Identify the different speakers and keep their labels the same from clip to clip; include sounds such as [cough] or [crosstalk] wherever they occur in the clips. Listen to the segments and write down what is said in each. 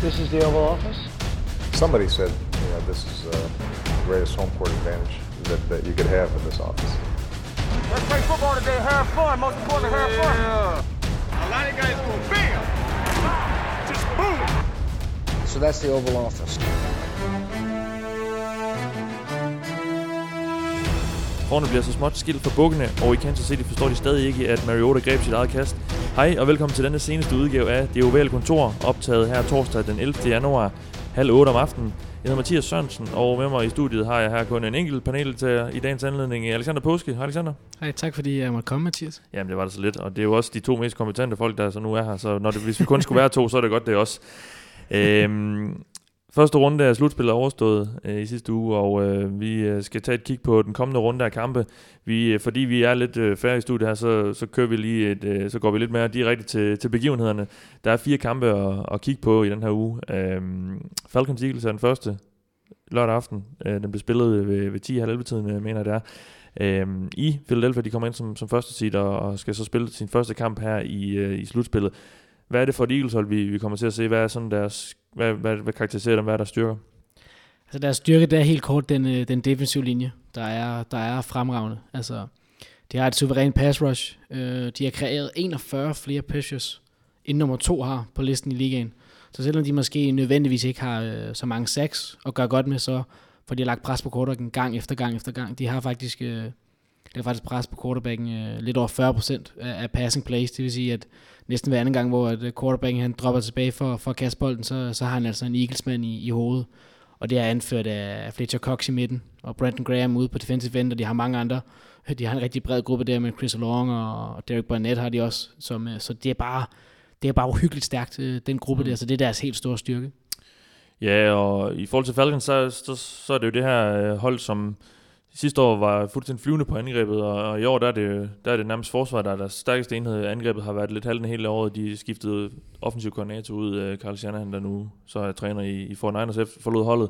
Speaker 1: This is the Oval Office.
Speaker 2: Somebody said, you know, this is uh, the greatest home court advantage that, that you could have in this office.
Speaker 3: Let's play football today. Have fun. Most important, have fun. A lot of guys go bam, just boom.
Speaker 1: So that's the Oval Office.
Speaker 4: Forne bliver så småt skilt fra bukkene, og i Kansas City forstår de stadig ikke, at Mariota greb sit eget kast. Hej og velkommen til denne seneste udgave af Det Ovale Kontor, optaget her torsdag den 11. januar, halv 8 om aftenen. Jeg hedder Mathias Sørensen, og med mig i studiet har jeg her kun en enkelt panel til i dagens anledning. Alexander Påske. Hej Alexander.
Speaker 5: Hej, tak fordi jeg måtte komme, Mathias.
Speaker 4: Jamen det var det så lidt, og det er jo også de to mest kompetente folk, der så nu er her, så når det, hvis vi kun skulle være to, så er det godt det også. [laughs] Øhm, Første runde af slutspillet er overstået øh, i sidste uge, og øh, vi øh, skal tage et kig på den kommende runde af kampe. Vi, øh, fordi vi er lidt øh, færre i studiet her, så, så, kører vi lige et, øh, så går vi lidt mere direkte til, til begivenhederne. Der er fire kampe at, at kigge på i den her uge. Øh, Falcons Eagles er den første lørdag aften. Øh, den blev spillet ved, ved 10.30-tiden, øh, mener jeg det er. Øh, I Philadelphia, de kommer ind som, som første seed og, og skal så spille sin første kamp her i, øh, i slutspillet. Hvad er det for et Eagles hold, vi, vi kommer til at se? Hvad er sådan deres, hvad, hvad, hvad karakteriserer dem? Hvad er deres styrker?
Speaker 5: Altså deres styrke, det er helt kort den, øh, den defensive linje, der er, der er fremragende. Altså, de har et suverænt pass rush. Øh, de har kreeret 41 flere pressures, end nummer to har på listen i ligaen. Så selvom de måske nødvendigvis ikke har øh, så mange sacks at gøre godt med, så får de lagt pres på quarterbacken gang efter gang efter gang. De har faktisk, øh, har faktisk pres på quarterbacken øh, lidt over 40% af, af passing plays. Det vil sige, at næsten hver anden gang, hvor at quarterbacken han dropper tilbage for, for at kaste bolden, så, så har han altså en Eaglesman i, i hovedet. Og det er anført af Fletcher Cox i midten, og Brandon Graham ude på defensive end, og de har mange andre. De har en rigtig bred gruppe der med Chris Long og Derek Barnett har de også. Som, så det er bare, det er bare uhyggeligt stærkt, øh, den gruppe mm. der, så det er deres helt store styrke.
Speaker 4: Ja, og i forhold til Falcons, så, så, så er det jo det her øh, hold, som Sidste år var fuldstændig flyvende på angrebet, og i år der er det, der er det nærmest forsvar, der er deres stærkeste enhed. Angrebet har været lidt halvende hele året. De skiftede offensiv koordinator ud, Carl Shanahan, der nu så er træner i, i 49ers, forlod holdet.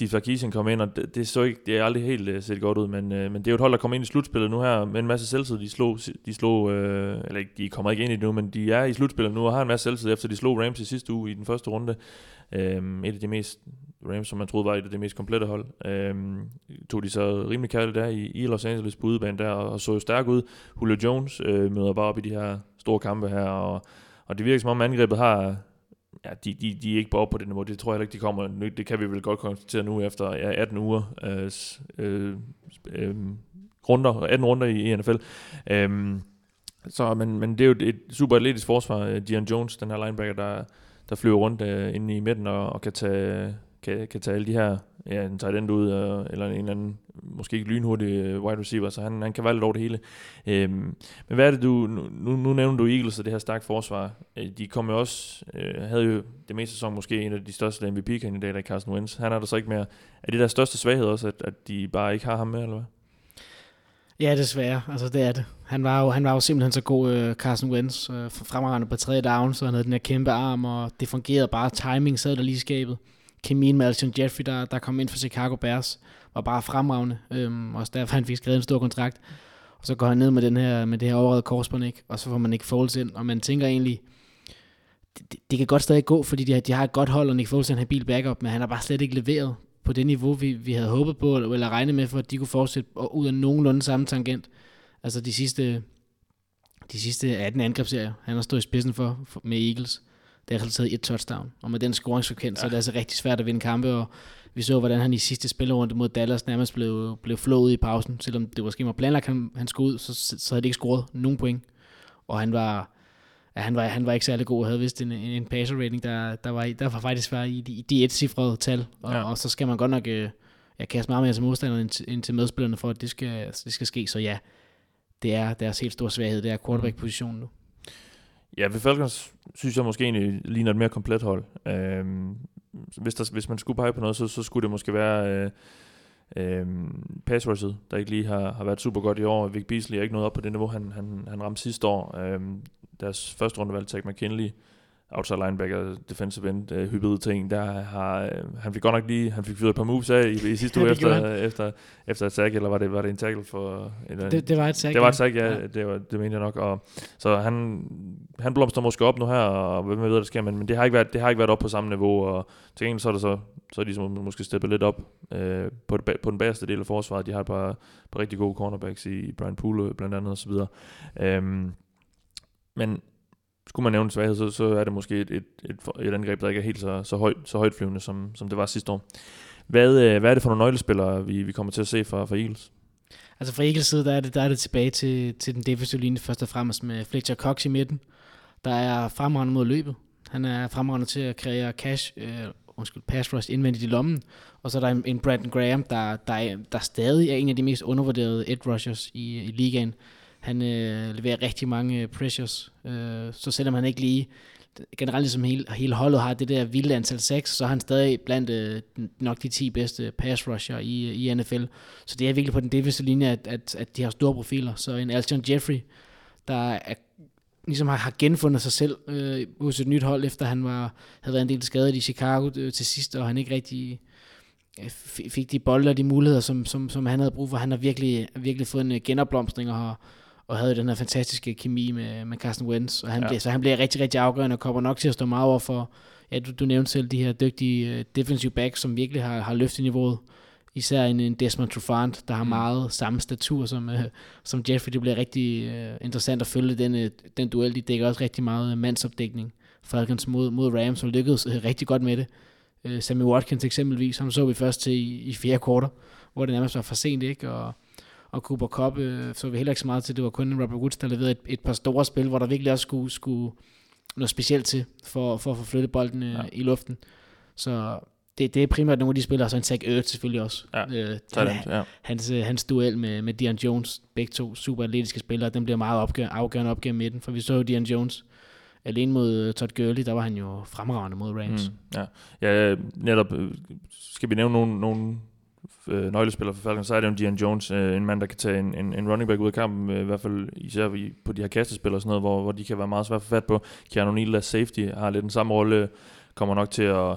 Speaker 4: Steve Sarkisian kom ind, og det, det, så ikke, det er aldrig helt uh, set godt ud, men, uh, men det er jo et hold, der kommer ind i slutspillet nu her med en masse selvtid. De slog, de slog uh, eller de kommer ikke ind i det nu, men de er i slutspillet nu og har en masse selvtid, efter de slog Rams i sidste uge i den første runde. Uh, et af de mest Rams, som man troede var et af de mest komplette hold, uh, tog de så rimelig kærligt der i, i Los Angeles på udebane der, og så jo stærk ud. Julio Jones uh, møder bare op i de her store kampe her, og, og det virker som om angrebet har, ja, de, de, de er ikke bare på det niveau, det tror jeg heller ikke, de kommer, det kan vi vel godt konstatere nu efter ja, 18 uger, øh, øh, øh, runder, 18 runder i, i NFL. Øh, så, men, men det er jo et, et super atletisk forsvar, øh, Dion Jones, den her linebacker, der, der flyver rundt øh, inde i midten og, og kan tage kan, kan tage alle de her, ja, en tight end ud, øh, eller en eller anden, måske ikke lynhurtig øh, wide receiver, så han, han kan være lidt over det hele. Øhm, men hvad er det, du, nu, nu nævner du Eagles og det her stærke forsvar. Øh, de kom jo også, øh, havde jo det meste sæson måske en af de største MVP-kandidater i Carson Wentz. Han er der så ikke mere. Er det der største svaghed også, at, at de bare ikke har ham med, eller hvad?
Speaker 5: Ja, desværre. Altså, det er det. Han var jo, han var jo simpelthen så god, øh, Carson Wentz, øh, fremragende på tredje down, så han havde den her kæmpe arm, og det fungerede bare. Timing sad der lige skabet kemien med Alshon Jeffrey, der, der kom ind for Chicago Bears, var bare fremragende. Øhm, også derfor han fik skrevet en stor kontrakt. Og så går han ned med, den her, med det her overrede korsbånd, ikke? og så får man ikke Foles ind. Og man tænker egentlig, det, det kan godt stadig gå, fordi de har, de har et godt hold, og Nick Foles er en habil backup, men han har bare slet ikke leveret på det niveau, vi, vi havde håbet på, eller regnet med, for at de kunne fortsætte ud af nogenlunde samme tangent. Altså de sidste, de sidste 18 angrebsserier, han har stået i spidsen for, for med Eagles det har resulteret i et touchdown. Og med den scoringsfrekvens, ja. så er det altså rigtig svært at vinde kampe, og vi så, hvordan han i sidste spillerunde mod Dallas nærmest blev, blev flået i pausen, selvom det måske var planlagt, han, han skulle ud, så, så havde det ikke scoret nogen point. Og han var, ja, han var, han var ikke særlig god, og havde vist en, en passer rating, der, der, var, der var faktisk var i de, de et cifrede tal, og, ja. og, så skal man godt nok øh, ja, kaste meget mere end, til, end til medspillerne, for at det skal, det skal ske. Så ja, det er deres helt store svaghed, det er quarterback-positionen nu.
Speaker 4: Ja, ved Falcons synes jeg måske egentlig ligner et mere komplet hold. Øhm, hvis, der, hvis man skulle pege på noget, så, så skulle det måske være øh, øh, pass der ikke lige har, har været super godt i år. Vic Beasley er ikke nået op på det niveau, han, han, han ramte sidste år. Øhm, deres første rundevalg, Tag McKinley, outside linebacker, defensive end, uh, hybrid ting, der har, uh, han fik godt nok lige, han fik fyret et par moves af i, i sidste [laughs]
Speaker 5: Ja,
Speaker 4: uge
Speaker 5: gjorde
Speaker 4: efter, efter, efter et sack, eller var det, var det en tackle for... Eller,
Speaker 5: Det, det var et sack.
Speaker 4: det var et sack, ja, Det, var, det mente jeg nok. Og, så han, han blomster måske op nu her, og hvem ved, hvad der sker, men, men det, har ikke været, det har ikke været op på samme niveau, og til gengæld så er det så, så er de som måske steppet lidt op øh, på, det, på den bagerste del af forsvaret. De har et par, par rigtig gode cornerbacks i Brian Poole blandt andet osv. Øhm, men skulle man nævne en svaghed, så, så er det måske et, et, et, et angreb, der ikke er helt så, så, højt, så højt flyvende, som, som det var sidste år. Hvad, øh, hvad er det for nogle nøglespillere, vi, vi kommer til at se fra, fra Eagles?
Speaker 5: Altså fra Eagles side, der er det, der er det tilbage til, til den defensive linje først og fremmest med Fletcher Cox i midten, der er fremragende mod løbet. Han er fremragende til at kreere cash, øh, undskyld, pass rush indvendigt i lommen. Og så er der en, en Brandon Graham, der, der, er, der stadig er en af de mest undervurderede edge rushers i, i ligaen. Han øh, leverer rigtig mange øh, pressures, øh, så selvom han ikke lige generelt ligesom hele, hele holdet har det der vilde antal 6, så er han stadig blandt øh, nok de 10 bedste pass rusher i, i NFL. Så det er virkelig på den defensive linje, at, at, at de har store profiler. Så en Alshon Jeffrey, der er, ligesom har, har genfundet sig selv øh, hos et nyt hold, efter han var, havde været en del skadet i Chicago øh, til sidst, og han ikke rigtig øh, fik de bolde og de muligheder, som, som, som han havde brug for. Han har virkelig, virkelig fået en øh, genopblomstring og har, og havde den her fantastiske kemi med, med Carsten Wentz, og han
Speaker 4: Ja.
Speaker 5: bliver, så han bliver rigtig, rigtig afgørende og kommer nok til at stå meget over for, ja, du, du nævnte selv de her dygtige uh, defensive backs, som virkelig har, har løftet niveauet. Især en, en Desmond Trufant, der har
Speaker 4: Mm.
Speaker 5: meget samme statur som, uh, som Jeffrey. Det bliver rigtig uh, interessant at følge den, uh, den duel. De dækker også rigtig meget mandsopdækning. Falcons mod, mod Rams, og lykkedes uh, rigtig godt med det. Uh, Sammy Watkins eksempelvis, ham så vi først til i, i fjerde kvartal, hvor det nærmest var for sent, ikke? Og, og Cooper Cup øh, så vi heller ikke så meget til. Det var kun Robert Woods, der leverede et, et par store spil, hvor der virkelig også skulle, skulle noget specielt til, for, for at få flyttet bolden øh,
Speaker 4: Ja.
Speaker 5: i luften. Så det, det er primært nogle af de spillere, så en Zach Ertz selvfølgelig også.
Speaker 4: Ja,
Speaker 5: øh,
Speaker 4: Talent,
Speaker 5: han,
Speaker 4: ja.
Speaker 5: hans, øh, hans duel med, med Dion Jones, begge to super atletiske spillere, den bliver meget opgør, afgørende opgør med den, for vi så jo Dion Jones alene mod øh, Todd Gurley, der var han jo fremragende mod Rams.
Speaker 4: Mm, ja. ja, netop, øh, skal vi nævne nogle, nogle øh, nøglespillere for Falcons, så er det jo Dion Jones, øh, en mand, der kan tage en, en, en running back ud af kampen, øh, i hvert fald især på de her kastespil og sådan noget, hvor, hvor de kan være meget svært at få fat på. Keanu Neal, der safety, har lidt den samme rolle, kommer nok til at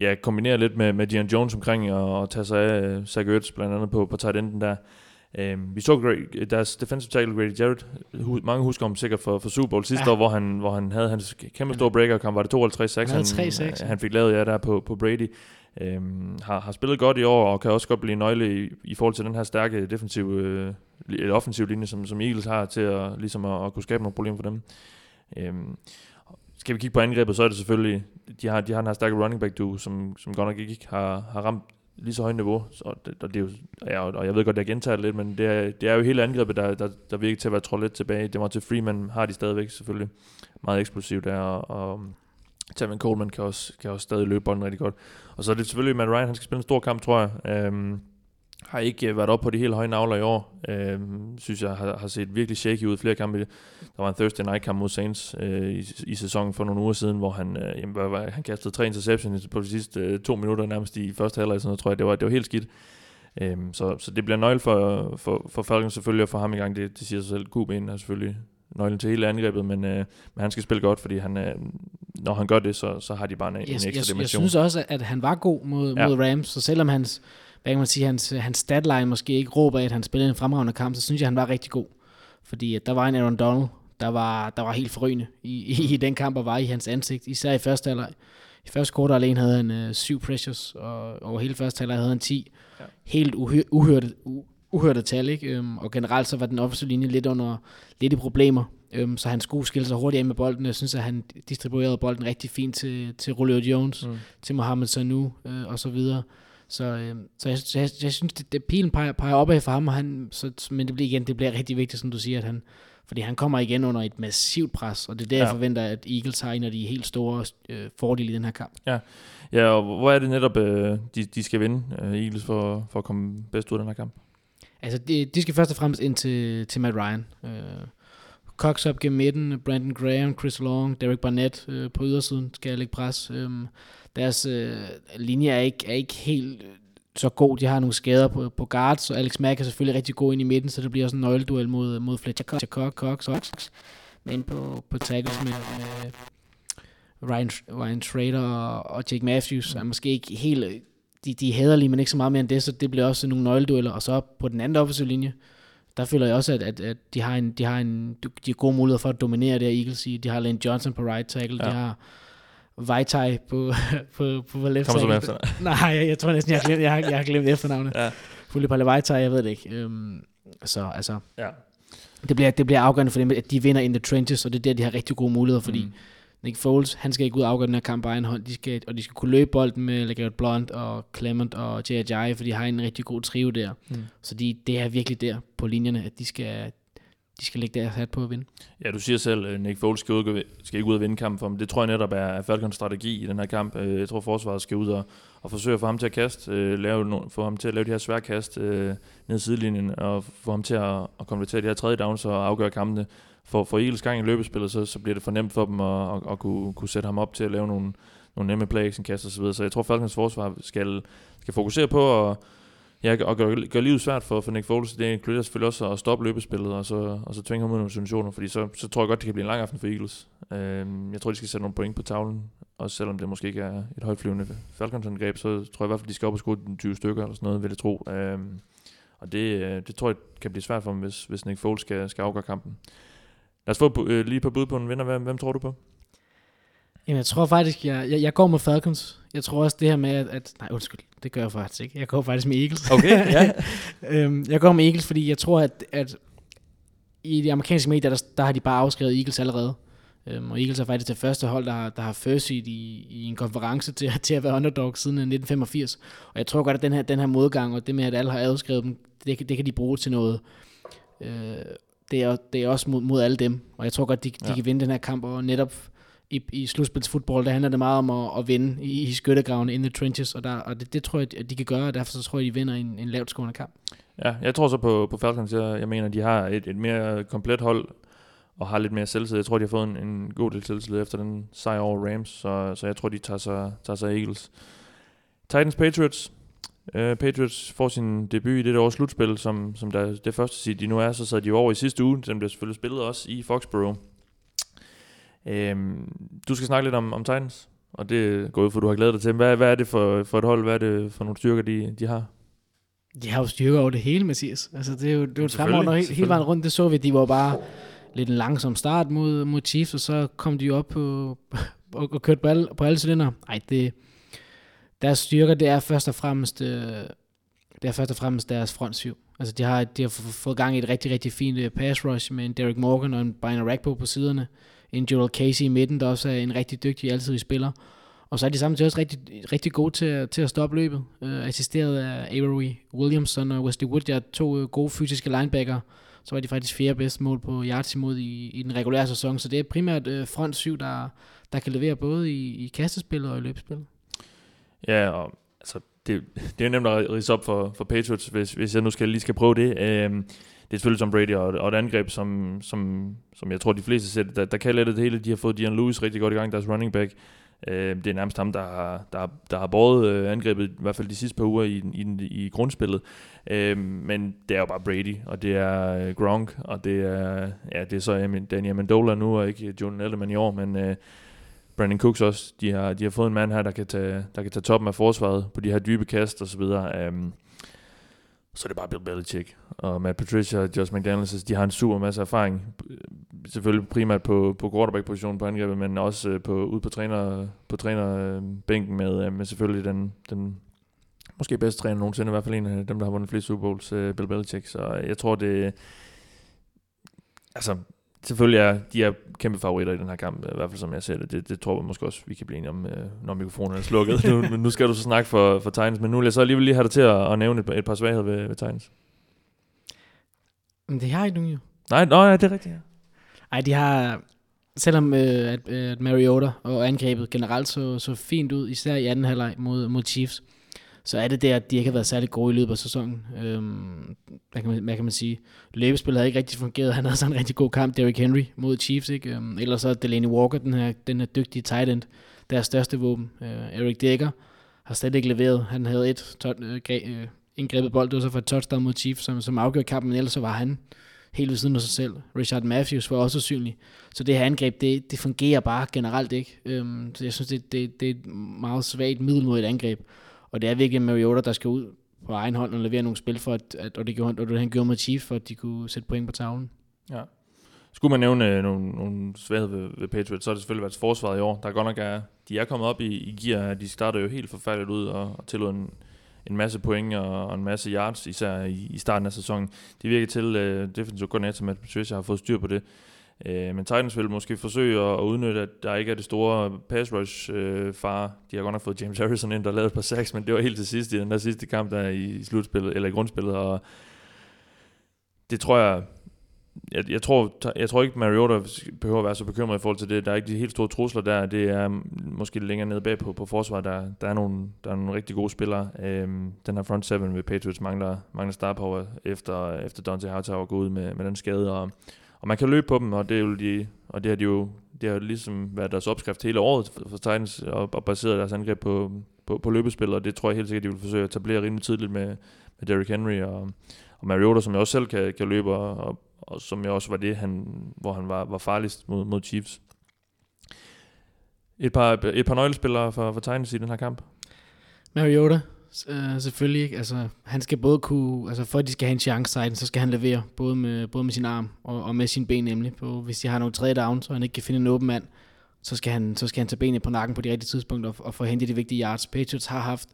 Speaker 4: ja, kombinere lidt med, med Dion Jones omkring og, og tage sig af øh, Zach Ertz blandt andet på, på tight enden der. Um, vi så Greg, deres defensive tackle Grady Jarrett, hu, mange husker om sikkert for, for Super Bowl sidste ja. År, hvor han, hvor han havde hans kæmpe store breaker, kom, var det 52 6
Speaker 5: Han ja.
Speaker 4: han fik lavet ja, der på, på Brady øhm, har, har spillet godt i år, og kan også godt blive nøgle i, i forhold til den her stærke defensive, øh, eller offensive linje, som, som Eagles har til at, ligesom at, at kunne skabe nogle problemer for dem. Um, skal vi kigge på angrebet, så er det selvfølgelig, de har, de har den her stærke running back duo, som, som godt nok ikke har, har ramt lige så højt niveau. Så det, og, det er jo, ja, og jeg ved godt, at jeg gentager det lidt, men det er, det er jo hele angrebet, der, der, der virker til at være trådt lidt tilbage. Det var til Freeman, har de stadigvæk selvfølgelig meget eksplosivt der, og, og Tavon Coleman kan også, kan også stadig løbe bolden rigtig godt. Og så er det selvfølgelig Matt Ryan, han skal spille en stor kamp, tror jeg. Øhm, har ikke øh, været op på de helt høje navler i år. Øhm, synes jeg har, har set virkelig shaky ud flere kampe. Der var en Thursday night kamp mod Saints øh, i, i sæsonen for nogle uger siden, hvor han, øh, jamen, hvad, var- han kastede tre interceptions på de sidste øh, to minutter nærmest i første halvleg, sådan noget, tror jeg. Det var, det var helt skidt. Øhm, så, så det bliver nøgle for, for, for Falcons selvfølgelig at få ham i gang. Det, det siger sig selv. QB'en er selvfølgelig nøglen til hele angrebet, men, øh, men han skal spille godt, fordi han, øh, når han gør det, så, så har de bare en, en
Speaker 5: jeg,
Speaker 4: ekstra
Speaker 5: jeg, jeg
Speaker 4: dimension.
Speaker 5: synes også, at han var god mod,
Speaker 4: Ja.
Speaker 5: mod Rams, så selvom hans, hvad kan man sige, hans, hans statline måske ikke råber, at han spillede en fremragende kamp, så synes jeg, han var rigtig god. Fordi at der var en Aaron Donald, der var, der var helt forrygende i, i, i den kamp, og var i hans ansigt, især i første halvleg. I første kvartal alene havde han øh, syv pressures, og over hele første halvleg havde han 10.
Speaker 4: Ja.
Speaker 5: Helt uhy- uhørte, u- uhørte tal, ikke? Øhm, og generelt så var den offensive linje lidt under lidt i problemer. Øhm, så han skulle skille sig hurtigt af med bolden. Jeg synes, at han distribuerede bolden rigtig fint til, til Julio Jones,
Speaker 4: Mm.
Speaker 5: til Mohamed Sanu øh, og så videre. Så, øh, så, jeg, jeg, jeg synes, det, det pilen peger, peger opad for ham, og han, så, men det bliver igen, det bliver rigtig vigtigt, som du siger, at han, fordi han kommer igen under et massivt pres, og det er jeg
Speaker 4: Ja.
Speaker 5: forventer, at Eagles har en af de helt store øh, fordele i den her kamp.
Speaker 4: Ja, og hvor er det netop, øh, de, de skal vinde øh, Eagles for, for at komme bedst ud af den her kamp?
Speaker 5: Altså, de, de skal først og fremmest ind til, til Matt Ryan. Øh, Cox op gennem midten, Brandon Graham, Chris Long, Derek Barnett øh, på ydersiden skal lægge pres. Øh, deres øh, linje er ikke, er ikke helt øh, så god. De har nogle skader på, på guards, og Alex Mack er selvfølgelig rigtig god ind i midten, så det bliver også en nøgleduel mod, mod Fletcher Cox, Cox, Cox, Cox. Men på, på tackles med, med, Ryan, Ryan Trader og, og Jake Matthews er måske ikke helt, øh, de, de er lige, men ikke så meget mere end det, så det bliver også nogle nøgledueller. Og så på den anden offensive linje, der føler jeg også, at, at, at de har en, de har en de har gode muligheder for at dominere det her Eagles i. De har Lane Johnson på right tackle, ja. de har Vaitai på, [laughs] på, på, på left
Speaker 4: Kommer
Speaker 5: tackle. [laughs] Nej, jeg, jeg tror næsten, jeg har glemt, jeg har, jeg har glemt efternavnet.
Speaker 4: Ja.
Speaker 5: Fulde på Vaitai, jeg ved det ikke. Øhm, så altså,
Speaker 4: Ja.
Speaker 5: det bliver, det bliver afgørende for dem, at de vinder in the trenches, og det er der, de har rigtig gode muligheder, fordi
Speaker 4: Mm.
Speaker 5: Nick Foles, han skal ikke ud og afgøre den her kamp på egen hånd, de skal, og de skal kunne løbe bolden med LeGarrette Blunt og Clement og J.J., for de har en rigtig god trio der.
Speaker 4: Mm.
Speaker 5: Så de, det er virkelig der på linjerne, at de skal, de skal lægge deres hat på at vinde.
Speaker 4: Ja, du siger selv, at Nick Foles skal, ud, skal ikke ud og vinde kampen for ham. Det tror jeg netop er Falcons strategi i den her kamp. Øh, Jeg tror, forsvaret skal ud og, og forsøge at få ham til at kaste, øh, lave, få ham til at lave de her svære kast øh, ned sidelinjen, og få ham til at, at konvertere de her tredje downs og afgøre kampene. For, for Eagles gang i løbespillet, så, så bliver det for nemt for dem at, at, at kunne, kunne sætte ham op til at lave nogle, nogle nemme play action kast osv. Så jeg tror, Falcons forsvar skal, skal fokusere på at Ja, og gøre, gøre livet svært for, for Nick Foles. Det inkluderer selvfølgelig også at stoppe løbespillet, og så, og så tvinge ham ud i nogle situationer, fordi så, så tror jeg godt, det kan blive en lang aften for Eagles. Øhm, jeg tror, de skal sætte nogle point på tavlen, også selvom det måske ikke er et højtflyvende Falcons-angreb, så tror jeg i hvert fald, de skal op og score 20 stykker eller sådan noget, vil jeg tro. Øhm, og det, øh, det tror jeg kan blive svært for dem, hvis, hvis Nick Foles skal, skal afgøre kampen. Lad os få øh, lige på bud på en vinder. Hvem, hvem tror du på?
Speaker 5: Jamen, jeg tror faktisk, jeg, jeg, jeg går med Falcons. Jeg tror også det her med, at, at... Nej, undskyld, det gør jeg faktisk ikke. Jeg går faktisk med Eagles.
Speaker 4: Okay, ja. [laughs]
Speaker 5: øhm, jeg går med Eagles, fordi jeg tror, at, at i de amerikanske medier, der, der har de bare afskrevet Eagles allerede. Øhm, og Eagles er faktisk det første hold, der har, der har first seed i, i en konference til, [laughs] til at være underdog siden 1985. Og jeg tror godt, at den her, den her modgang, og det med, at alle har afskrevet dem, det, kan- det kan de bruge til noget. Øh, det, er, det er også mod, mod alle dem. Og jeg tror godt, de, de
Speaker 4: Ja.
Speaker 5: kan vinde den her kamp, og netop i, i slutspilsfodbold, der handler det meget om at, at vinde i, i skyttegravene in the trenches, og, der, og det, det tror jeg, at de kan gøre, og derfor så tror jeg, de vinder en, en lavt scorende kamp.
Speaker 4: Ja, jeg tror så på, på Falcons. Jeg, jeg mener, de har et, et mere komplet hold, og har lidt mere selvtillid. Jeg tror, de har fået en, en god del selvtillid efter den sejr over Rams, så, så jeg tror, de tager sig, tager sig Eagles. Titans Patriots. Uh, Patriots får sin debut i det års slutspil, som, som der, det første sige, de nu er, så sad de over i sidste uge. Den blev selvfølgelig spillet også i Foxborough. Um, du skal snakke lidt om, om Titans, og det går ud for, du har glædet dig til. Hvad, hvad er det for, for et hold? Hvad er det for nogle styrker, de, de har?
Speaker 5: De har jo styrker over det hele, Mathias. Altså, det er jo, det er jo fremragende hele, hele vejen rundt. Det så vi, de var bare lidt en langsom start mod, mod Chiefs, og så kom de op på, [laughs] og, og kørte på alle, på alle cylinder. Ej, det, deres styrker, det er først og fremmest, øh, det er først og fremmest deres frontsyv. Altså, de har, de har fået gang i et rigtig, rigtig fint øh, pass rush med en Derek Morgan og en Brian Rackbo på siderne. En Joel Casey i midten, der også er en rigtig dygtig altid spiller. Og så er de samtidig også rigtig, rigtig gode til, at- til at stoppe løbet. Øh, assisteret af Avery Williamson og Wesley Wood. er to øh, gode fysiske linebacker. Så var de faktisk fjerde bedste mål på yards imod i, i den regulære sæson. Så det er primært øh, front syv, der, der kan levere både i, i kastespillet og i løbespillet.
Speaker 4: Ja, og altså, det, det er nemt at rise op for, for Patriots, hvis, hvis jeg nu skal, lige skal prøve det. Øhm, det er selvfølgelig Tom Brady og, og et angreb, som, som, som jeg tror, de fleste ser, der, der kan lette det hele. De har fået Dion Lewis rigtig godt i gang, deres running back. Øh, det er nærmest ham, der har, der, der har båret øh, angrebet, i hvert fald de sidste par uger i, i, i grundspillet. Øh, men det er jo bare Brady, og det er øh, Gronk, og det er, ja, det er så Amin- Danny Amendola nu, og ikke Jordan Edelman i år, men øh, Brandon Cooks også. De har, de har fået en mand her, der kan, tage, der kan tage toppen af forsvaret på de her dybe kast og så videre. Um, så er det bare Bill Belichick. Og Matt Patricia og Josh McDaniels, altså, de har en super masse erfaring. Selvfølgelig primært på, på quarterback-positionen på angrebet, men også øh, på, ude på, træner, på trænerbænken med, øh, med selvfølgelig den, den måske bedste træner nogensinde, i hvert fald en af dem, der har vundet flest Super Bowls, øh, Bill Belichick. Så jeg tror, det... Altså, selvfølgelig er de er kæmpe favoritter i den her kamp, i hvert fald som jeg ser det. Det, det tror jeg måske også, vi kan blive enige om, øh, når mikrofonen er slukket. [laughs] nu, men nu skal du så snakke for, for Titans, men nu vil jeg så alligevel lige have dig til at, at nævne et, et par svagheder ved, ved Titans.
Speaker 5: Men det har ikke nogen jo.
Speaker 4: Nej, nå, ja, det er rigtigt, ja.
Speaker 5: Ej, de har... Selvom øh, at, øh, at Mariota og angrebet generelt så, så fint ud, især i anden halvleg mod, mod Chiefs, så er det der, at de ikke har været særlig gode i løbet af sæsonen. Øhm, hvad, kan man, hvad kan man sige? Løbespillet havde ikke rigtig fungeret. Han havde sådan en rigtig god kamp, Derrick Henry mod Chiefs. Ikke? Øhm, ellers så er Delaney Walker, den her, den her dygtige tight end, deres største våben. Øh, Eric Decker har slet ikke leveret. Han havde et tot, øh, gre- øh, indgrebet bold, det var så for et touchdown mod Chiefs, som, som afgjorde kampen, men ellers så var han helt ved siden af sig selv. Richard Matthews var også usynlig. Så det her angreb, det, det fungerer bare generelt ikke. Øhm, så jeg synes, det, det, det er et meget svagt middel mod et angreb. Og det er virkelig Mariota, der skal ud på egen hånd og levere nogle spil, for at, at og, det gjorde, og det han gjorde med Chiefs, for at de kunne sætte point på tavlen.
Speaker 4: Ja. Skulle man nævne øh, nogle, nogle svagheder ved, ved Patriots, så har det selvfølgelig været forsvaret i år. Der er godt nok er, de er kommet op i, i gear. De starter jo helt forfærdeligt ud og, og tillod en, en masse point og, og en masse yards, især i, i starten af sæsonen. Det virker til, uh, defensive coordinator Matt Patricia har fået styr på det. Øh, men Titans vil måske forsøge at, at udnytte, at der ikke er det store pass rush øh, far. De har godt nok fået James Harrison ind, der lavede et par sacks, men det var helt til sidst i den der sidste kamp, der i slutspillet, eller i grundspillet, og det tror jeg, jeg, jeg, tror, jeg tror ikke, Mariota behøver at være så bekymret i forhold til det. Der er ikke de helt store trusler der. Det er måske længere nede bag på, på forsvaret. Der, der, er nogle, der er nogle rigtig gode spillere. Øhm, den her front seven ved Patriots mangler, mangler star power efter, efter Dante Hightower går ud med, med den skade. Og, og man kan løbe på dem, og det, er jo de, og det har de jo det har ligesom været deres opskrift hele året for, Titans, og, og baseret deres angreb på, på, på løbespil, og det tror jeg helt sikkert, de vil forsøge at etablere rimelig tidligt med, med Derrick Henry og, og Mariota, som jeg også selv kan, kan løbe og, og som jeg også var det, han, hvor han var, var farligst mod, mod Chiefs. Et par, et par nøglespillere for, for Titans i den her kamp.
Speaker 5: Mariota, øh, selvfølgelig ikke. Altså, han skal både kunne, altså for at de skal have en chance Titans, så skal han levere, både med, både med sin arm og, og med sin ben nemlig. På, hvis de har nogle tredje down, så han ikke kan finde en åben mand, så skal han, så skal han tage benene på nakken på de rigtige tidspunkter og, og få hentet de vigtige yards. Patriots har haft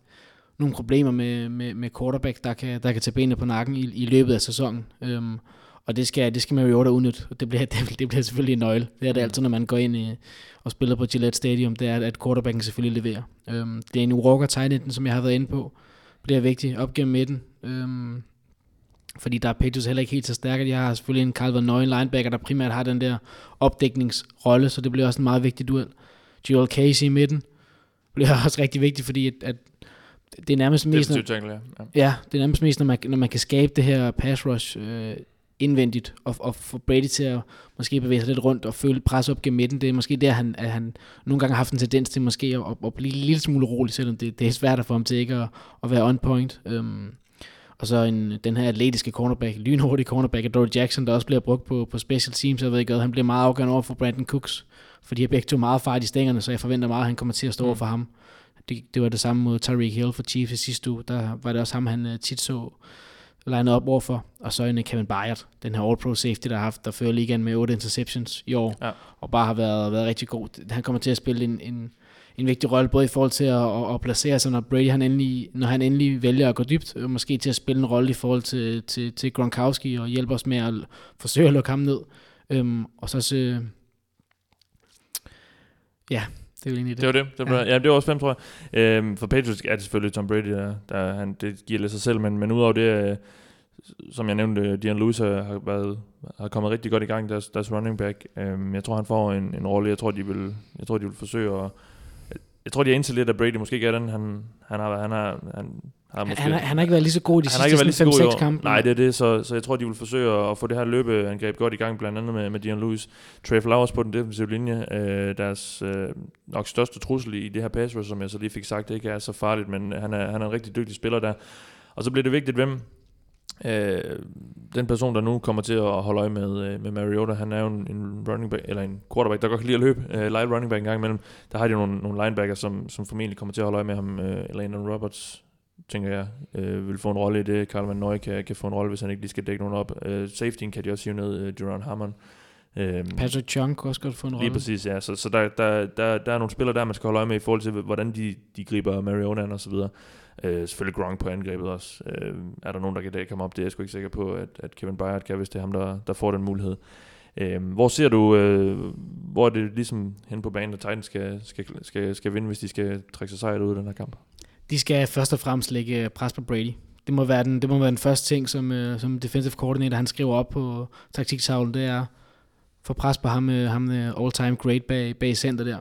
Speaker 5: nogle problemer med, med, med quarterback, der kan, der kan tage benene på nakken i, i løbet af sæsonen. Øhm, og det skal, det skal Mariota udnytte, og det bliver, [laughs] det, det bliver selvfølgelig en nøgle. Det er det altid, når man går ind i, og spiller på Gillette Stadium, det er, at quarterbacken selvfølgelig leverer. Øhm, det er en Walker tight som jeg har været inde på, bliver vigtig op gennem midten. Øhm, fordi der er Patriots heller ikke helt så stærke. De har selvfølgelig en Calvin Nøgen linebacker, der primært har den der opdækningsrolle, så det bliver også en meget vigtig duel. Joel Casey i midten bliver [laughs] også rigtig vigtigt, fordi at, at det er nærmest mest,
Speaker 4: når, ja.
Speaker 5: ja, det er nærmest mest, når man, når man kan skabe det her pass rush øh, indvendigt, og, og få Brady til at måske bevæge sig lidt rundt og føle pres op gennem midten. Det er måske der, han, at han nogle gange har haft en tendens til måske at, at blive en lille smule rolig, selvom det, det er svært få ham til ikke at, at være on point. Um, og så en, den her atletiske cornerback, lynhurtige cornerback, Dory Jackson, der også bliver brugt på, på special teams. Jeg ved ikke, han bliver meget afgørende over for Brandon Cooks, for de har begge to meget fart i stængerne, så jeg forventer meget, at han kommer til at stå mm. over for ham. Det, det var det samme mod Tyreek Hill for Chiefs i sidste uge. Der var det også ham, han uh, tit så lined op overfor, og så en Kevin Byard, den her All-Pro safety, der har haft, der fører ligaen med 8 interceptions i år, ja. og bare har været, været rigtig god. Han kommer til at spille en, en, en vigtig rolle, både i forhold til at, at, at placere sig, når Brady han endelig, når han endelig vælger at gå dybt, måske til at spille en rolle i forhold til, til, til Gronkowski, og hjælpe os med at forsøge at lukke ham ned. Øhm, og så så, ja, det er jo egentlig det.
Speaker 4: Det var det. det var, ja. ja, det var også fem, tror jeg. Øhm, for Patriots er det selvfølgelig Tom Brady, der, der han, det giver lidt sig selv, men, men udover det, øh, som jeg nævnte, Dion Lewis har, været, har kommet rigtig godt i gang, deres, deres running back. Øhm, jeg tror, han får en, en rolle. Jeg tror, de vil, jeg tror, de vil forsøge at... Jeg tror, de er indtil lidt, at Brady måske ikke er den. Han, han har, han har, han, har måske,
Speaker 5: han, har, han har ikke været lige så god i de sidste 5-6 kampe.
Speaker 4: Nej, det er det, så, så jeg tror, de vil forsøge at få det her løbeangreb godt i gang, blandt andet med, med Dion Lewis. Trey Flowers på den defensive linje, øh, deres øh, nok største trussel i det her pass som jeg så lige fik sagt, det ikke er så farligt, men han er, han er en rigtig dygtig spiller der. Og så bliver det vigtigt, hvem øh, den person, der nu kommer til at holde øje med, øh, med Mariota, han er jo en, en running back, eller en quarterback, der godt kan lide at løbe, øh, light running back en gang imellem. Der har de nogle, nogle linebacker, som, som formentlig kommer til at holde øje med ham, øh, eller en Roberts, tænker jeg, øh, vil få en rolle i det. Karl Van Nøje kan, kan få en rolle, hvis han ikke lige skal dække nogen op. Øh, safetyen kan de også hive ned, øh, Duran Hammond.
Speaker 5: Øh, Patrick Chung kan også godt få en rolle.
Speaker 4: Lige præcis, ja. Så, så der, der, der, der er nogle spillere der, man skal holde øje med i forhold til, hvordan de, de griber Mariona og så videre. Øh, selvfølgelig Gronk på angrebet også. Øh, er der nogen, der kan ham op? Det er jeg sgu ikke sikker på, at, at Kevin Byard kan, hvis det er ham, der, der får den mulighed. Øh, hvor ser du, øh, hvor er det ligesom hen på banen, at Titans skal, skal, skal, skal vinde, hvis de skal trække sig sejret ud af den her kamp?
Speaker 5: De skal først og fremmest lægge øh, pres på Brady. Det må være den, det må være den første ting, som, uh, som defensive coordinator han skriver op på taktiktavlen, det er få pres på ham, uh, ham uh, all-time great bag, bag center der.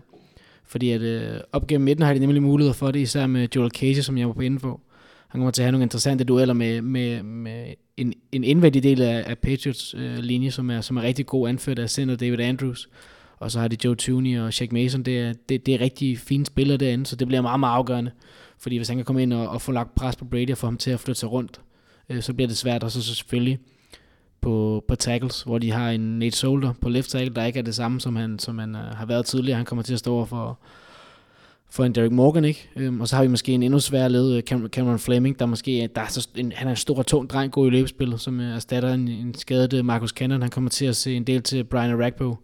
Speaker 5: Fordi at uh, op gennem midten har de nemlig mulighed for det, især med Joel Casey, som jeg var på info. Han kommer til at have nogle interessante dueller med, med, med en, en indvendig del af, af Patriots uh, linje, som er, som er rigtig god anført af center David Andrews. Og så har de Joe Tooney og Shaq Mason. Det er, det, det er rigtig fine spillere derinde, så det bliver meget, meget afgørende. Fordi hvis han kan komme ind og, og få lagt pres på Brady og få ham til at flytte sig rundt, øh, så bliver det svært. Og så, så selvfølgelig på, på tackles, hvor de har en Nate Solder på left tackle, der ikke er det samme, som han, som han øh, har været tidligere. Han kommer til at stå over for, for en Derek Morgan, ikke? Øhm, og så har vi måske en endnu sværere led, øh, Cameron, Fleming, der måske øh, der er så en, han er en stor og tung dreng, god i løbespillet, som erstatter en, en skadet Marcus Cannon. Han kommer til at se en del til Brian Ragbo,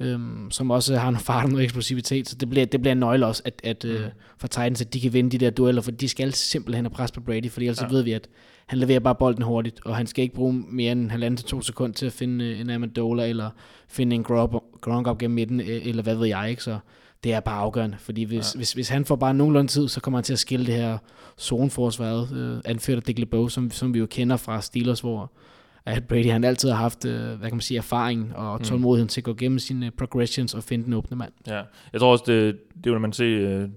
Speaker 5: um, som også har en fart og noget eksplosivitet, så det bliver, det bliver en nøgle også, at, at mm. uh, for Titans, at de kan vinde de der dueller, for de skal simpelthen have pres på Brady, fordi ellers ja. ved vi, at han leverer bare bolden hurtigt, og han skal ikke bruge mere end halvanden til to sekunder til at finde en Amendola, eller finde en Gronk op gennem midten, eller hvad ved jeg, ikke? Så det er bare afgørende, fordi hvis, ja. hvis, hvis han får bare nogenlunde tid, så kommer han til at skille det her zoneforsvaret, øh, anført af Dick LeBeau, som, som vi jo kender fra Steelers, hvor at Brady han altid har haft, øh, hvad kan man sige, erfaring og tålmodighed mm. til at gå gennem sine progressions og finde den åbne mand.
Speaker 4: Ja, jeg tror også, det, det vil man se uh,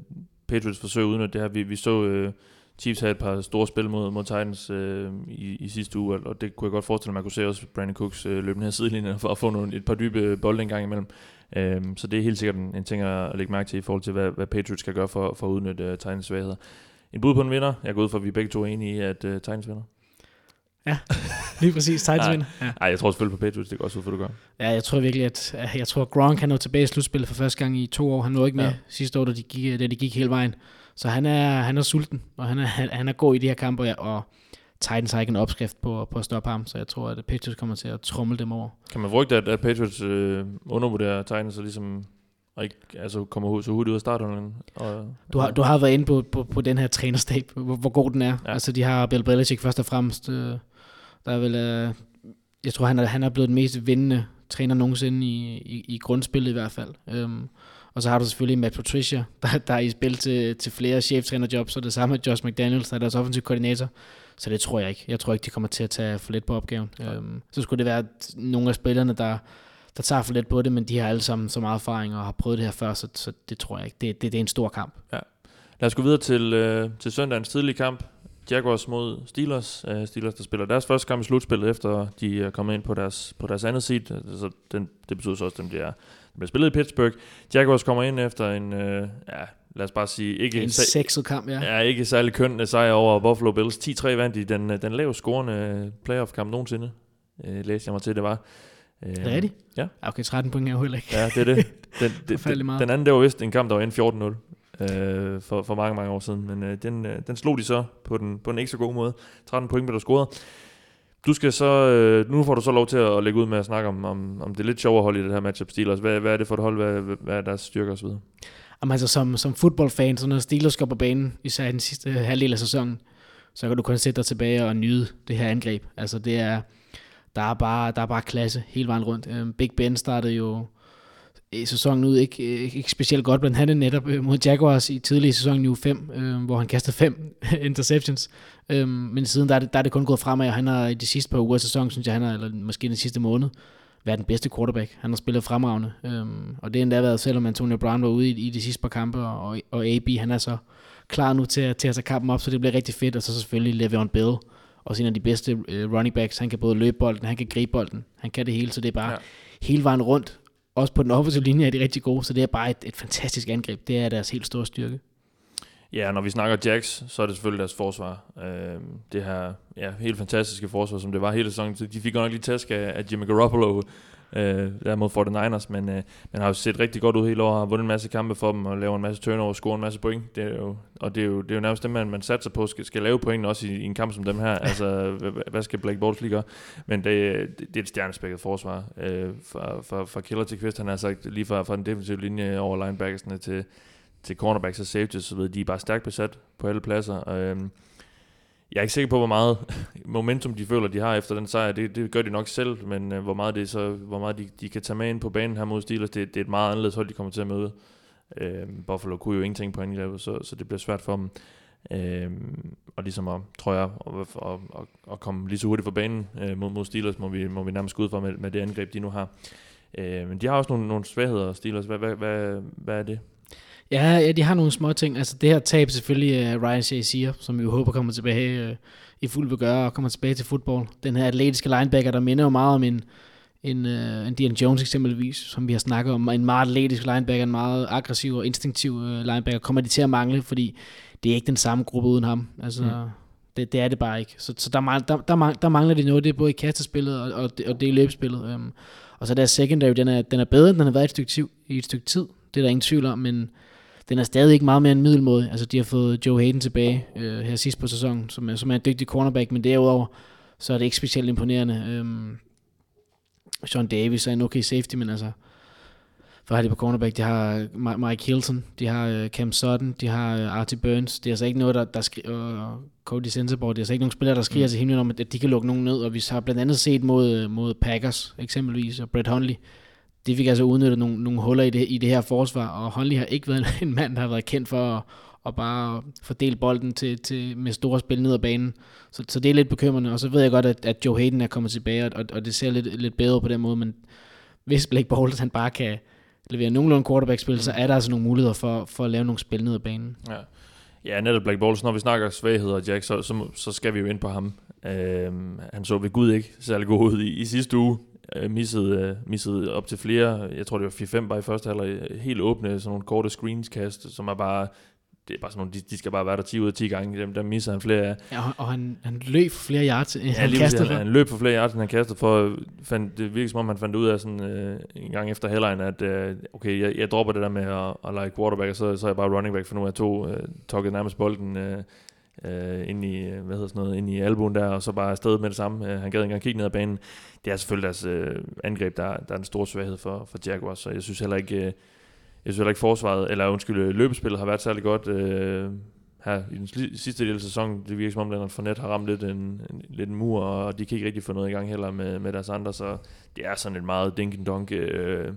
Speaker 4: Patriots forsøge uden at det her. Vi, vi så uh, Chiefs have et par store spil mod, mod Titans øh, i, i sidste uge, og det kunne jeg godt forestille mig, at man kunne se også Brandon Cooks øh, løbe ned sidelinjen for at få nogle, et par dybe bolde en gang imellem. Øh, så det er helt sikkert en, en ting at lægge mærke til i forhold til, hvad, hvad Patriots skal gøre for, for at udnytte uh, Titans svagheder. En bud på en vinder. Jeg går ud fra, at vi begge to er enige i, at uh, Titans vinder.
Speaker 5: Ja, lige præcis. Titans vinder.
Speaker 4: Ja. Ej, jeg tror selvfølgelig på Patriots. Det går også ud for, du gør.
Speaker 5: Ja, jeg tror virkelig, at jeg tror, Gronk kan nå tilbage i slutspillet for første gang i to år. Han nåede ikke med ja. sidste år, da de, gik, da de gik hele vejen. Så han er, han er sulten, og han er, han er god i de her kampe, ja, og Titans har ikke en opskrift på, på at stoppe ham, så jeg tror, at Patriots kommer til at trumle dem over.
Speaker 4: Kan man frygte, at, at Patriots øh, undervurderer Titans og ligesom og ikke altså kommer så hurtigt ud af starten. Og,
Speaker 5: du, har, du har været inde på, på, på den her trænerstab, hvor, hvor god den er. Ja. Altså, de har Bill Belichick først og fremmest. Øh, der er vel, øh, jeg tror, han er, han er blevet den mest vindende træner nogensinde i, i, i grundspillet i hvert fald. Øhm, og så har du selvfølgelig Matt Patricia, [laughs] der, der er i spil til, til flere cheftrænerjobs, og det samme med Josh McDaniels, der er deres offensiv koordinator. Så det tror jeg ikke. Jeg tror ikke, de kommer til at tage for lidt på opgaven. Ja. Øhm, så skulle det være nogle af spillerne, der, der tager for lidt på det, men de har alle sammen så meget erfaring og har prøvet det her før, så, så det tror jeg ikke. Det, det, det er en stor kamp.
Speaker 4: Ja. Lad os gå videre til, øh, til søndagens tidlige kamp. Jaguars mod Steelers. Uh, Steelers, der spiller deres første kamp i slutspillet, efter de er kommet ind på deres, på deres andet seed. Så den, det betyder så også, at de er der bliver spillet i Pittsburgh. Jaguars kommer ind efter en, øh, ja, lad os bare sige, ikke
Speaker 5: en sexet kamp, ja.
Speaker 4: Ja, ikke særlig køn sejr over Buffalo Bills. 10-3 vandt i den, den lavest scorende playoff-kamp nogensinde. Øh, læste jeg mig til, det var.
Speaker 5: Øh, det er det?
Speaker 4: Ja.
Speaker 5: Okay, 13 point er jo heller ikke.
Speaker 4: Ja, det er det. Den, [laughs] det, den, den anden, det var vist en kamp, der var ind 14-0 øh, for, for mange, mange år siden. Men øh, den, øh, den slog de så på den, på den ikke så god måde. 13 point blev der scoret. Du skal så, øh, nu får du så lov til at lægge ud med at snakke om, om, om det lidt sjovere hold i det her matchup Steelers. Hvad, hvad er det for et hold? Hvad, hvad er deres styrker osv.?
Speaker 5: Jamen altså som, som fodboldfan, så når Steelers går på banen, især i den sidste halvdel af sæsonen, så kan du kun sætte dig tilbage og nyde det her angreb. Altså det er, der er bare, der er bare klasse hele vejen rundt. Øhm, Big Ben startede jo i sæsonen ud ikke, ikke specielt godt, blandt andet netop øh, mod Jaguars i tidlig sæson i uge 5, øh, hvor han kastede fem [laughs] interceptions. Øh, men siden der er, det, der er det kun gået fremad, og han har i de sidste par uger af sæsonen, synes jeg, han har, eller måske den sidste måned, været den bedste quarterback. Han har spillet fremragende. Øh, og det er endda været, selvom Antonio Brown var ude i, i de sidste par kampe, og, og AB, han er så klar nu til, til at tage kampen op, så det bliver rigtig fedt. Og så selvfølgelig Le'Veon Bell, også en af de bedste uh, running backs. Han kan både løbe bolden, han kan gribe bolden, han kan det hele, så det er bare ja. hele vejen rundt også på den offensive linje er de rigtig gode, så det er bare et, et fantastisk angreb. Det er deres helt store styrke.
Speaker 4: Ja, når vi snakker Jacks, så er det selvfølgelig deres forsvar. Øh, det her ja, helt fantastiske forsvar, som det var hele sæsonen. De fik godt nok lige tæsk af, af Jimmy Garoppolo, øh, der mod 49ers, men øh, man har jo set rigtig godt ud hele året, har vundet en masse kampe for dem, og laver en masse turnover, scorer en masse point. Det er jo, og det er jo, det er jo nærmest det, man, man satser på, skal, skal lave point også i, i en kamp som dem her. Altså, [laughs] hvad skal Blake Bortles lige gøre? Men det, det, det er et stjernespækket forsvar. Øh, fra, fra, fra killer til kvist, han har sagt, lige fra, fra den defensive linje over linebackersne til, til cornerbacks og safeties, så ved de er bare stærkt besat på alle pladser. Øh, jeg er ikke sikker på, hvor meget [laughs] momentum de føler, de har efter den sejr. Det, det gør de nok selv, men øh, hvor meget, det så, hvor meget de, de kan tage med ind på banen her mod Steelers, det, det er et meget anderledes hold, de kommer til at møde. Øh, Buffalo kunne jo ingenting på angrebet, så, så det bliver svært for dem. Øh, og ligesom at, tror jeg, at, at, at, at komme lige så hurtigt på banen øh, mod, mod Steelers, må vi, må vi nærmest gå ud fra med, med det angreb, de nu har. Øh, men de har også nogle, nogle svagheder, Steelers. Hvad, hvad, hvad, hvad er det?
Speaker 5: Ja, ja, de har nogle små ting. Altså det her tab selvfølgelig uh, Ryan Shazier, som vi jo håber kommer tilbage uh, i fuld begøre og kommer tilbage til fodbold. Den her atletiske linebacker, der minder jo meget om en, en, uh, en Dion Jones eksempelvis, som vi har snakket om. En meget atletisk linebacker, en meget aggressiv og instinktiv uh, linebacker, kommer de til at mangle, fordi det er ikke den samme gruppe uden ham. Altså, mm. Det, det er det bare ikke. Så, så der, mangler, der, der, mangler, der mangler de noget. Det er både i kastespillet og, og, det, og det i løbespillet. Um, og så der secondary, den er, den er bedre, end den har været et stykke, tid, i et stykke tid. Det er der ingen tvivl om, men den er stadig ikke meget mere end middelmåde. Altså, de har fået Joe Hayden tilbage øh, her sidst på sæsonen, som er, som er en dygtig cornerback, men derudover, så er det ikke specielt imponerende. Um, Sean Davis er en okay safety, men altså, hvad har de på cornerback? De har Mike Hilton, de har uh, Cam Sutton, de har uh, Artie Burns. Det er altså ikke noget, der, der skriver, uh, Cody Sensaborg, det er altså ikke nogen spillere, der skriger mm. til himlen om, at de kan lukke nogen ned, og vi har blandt andet set mod, mod Packers, eksempelvis, og Brett Hundley. De fik altså udnyttet nogle, nogle huller i det, i det her forsvar, og Hundley har ikke været [laughs] en mand, der har været kendt for at, at bare fordele bolden til, til, med store spil ned ad banen. Så, så det er lidt bekymrende, og så ved jeg godt, at, at Joe Hayden er kommet tilbage, og, og det ser lidt, lidt bedre på den måde, men hvis Blake Bortles han bare kan, levere nogenlunde quarterback-spil, så er der altså nogle muligheder for, for at lave nogle spil ned ad banen.
Speaker 4: Ja. Ja, netop Black Balls. Når vi snakker svagheder, Jack, så, så, så skal vi jo ind på ham. Øhm, han så ved Gud ikke særlig god ud i, i sidste uge. Øh, missede, øh, missede op til flere, jeg tror det var 4-5 bare i første halvleg, helt åbne, sådan nogle korte screenskast, som er bare det er bare sådan nogle, de, de skal bare være der 10 ud af 10 gange, dem, der misser han flere af.
Speaker 5: Ja, og han, han løb for flere yards,
Speaker 4: ja,
Speaker 5: han kastede
Speaker 4: for. Han løb for flere yards, end han kastede for. Fandt, det virker som om, han fandt ud af sådan øh, en gang efter headline, at øh, okay, jeg, jeg dropper det der med at, at lege quarterback, og så, så er jeg bare running back, for nu er jeg to øh, tokket nærmest bolden øh, øh, ind i, øh, hvad hedder sådan noget, ind i albuen der, og så bare afsted med det samme. Øh, han gad ikke engang kigge ned ad banen. Det er selvfølgelig deres øh, angreb, der, der er en stor svaghed for, for Jaguars, så jeg synes heller ikke, øh, jeg synes heller ikke forsvaret, eller undskyld, øh, løbespillet har været særlig godt øh, her i den sidste del af sæsonen. Det virker som om, Leonard Fournette har ramt lidt en, en, lidt en mur, og de kan ikke rigtig få noget i gang heller med, med deres andre, så det er sådan et meget dink-and-dunk øh,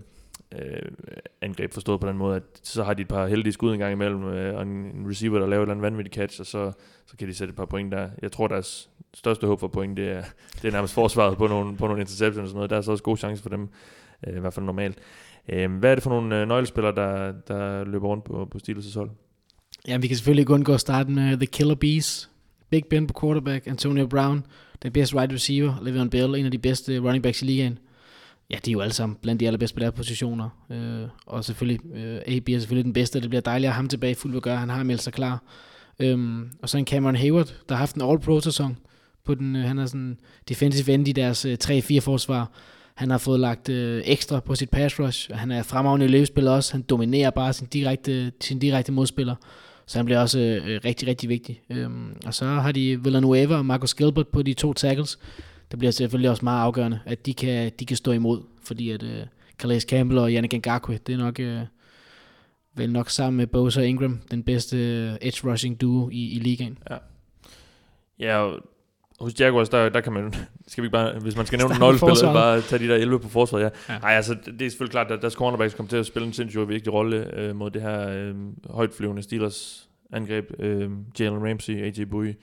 Speaker 4: øh, angreb forstået på den måde, at så har de et par heldige skud en gang imellem, øh, og en, en receiver, der laver et eller andet vanvittigt catch, og så, så kan de sætte et par point der. Jeg tror, deres største håb for point, det er, det er nærmest forsvaret på nogle, på nogle interceptions og sådan noget. Der er så også gode chancer for dem, øh, i hvert fald normalt. Øh, hvad er det for nogle øh, nøglespillere, der, der løber rundt på, på Steelers' hold?
Speaker 5: Ja, vi kan selvfølgelig ikke undgå at starte med The Killer Bees. Big Ben på quarterback, Antonio Brown, den bedste wide receiver, Le'Veon Bell, en af de bedste running backs i ligaen. Ja, de er jo alle sammen blandt de allerbedste på deres positioner. Øh, og selvfølgelig, øh, AB er selvfølgelig den bedste, det bliver dejligt at have ham tilbage fuld at gøre. Han har meldt sig klar. Øhm, og så en Cameron Hayward, der har haft en All-Pro-sæson. På den, øh, han er sådan defensive end i deres øh, 3-4 forsvar. Han har fået lagt øh, ekstra på sit pass rush. Han er fremragende i løbespil også. Han dominerer bare sin direkte, sin direkte modspiller. Så han bliver også øh, rigtig, rigtig vigtig. Øhm, og så har de Villanueva og Marcus Gilbert på de to tackles. Det bliver selvfølgelig også meget afgørende, at de kan, de kan stå imod. Fordi at øh, Calais Campbell og Yannick Ngakwe, det er nok... Øh, vel nok sammen med Bosa Ingram, den bedste øh, edge rushing duo i, i ligaen.
Speaker 4: Ja. Ja, hos Jaguars, der, der kan man, [laughs] skal vi bare, hvis man skal nævne nøglespillere, bare tage de der 11 på forsvaret, ja. ja. Nej, altså, det er selvfølgelig klart, at deres cornerbacks kommer til at spille en sindssygt vigtig rolle øh, mod det her øh, højtflyvende Steelers angreb. Øh, Jalen Ramsey, AJ Bui,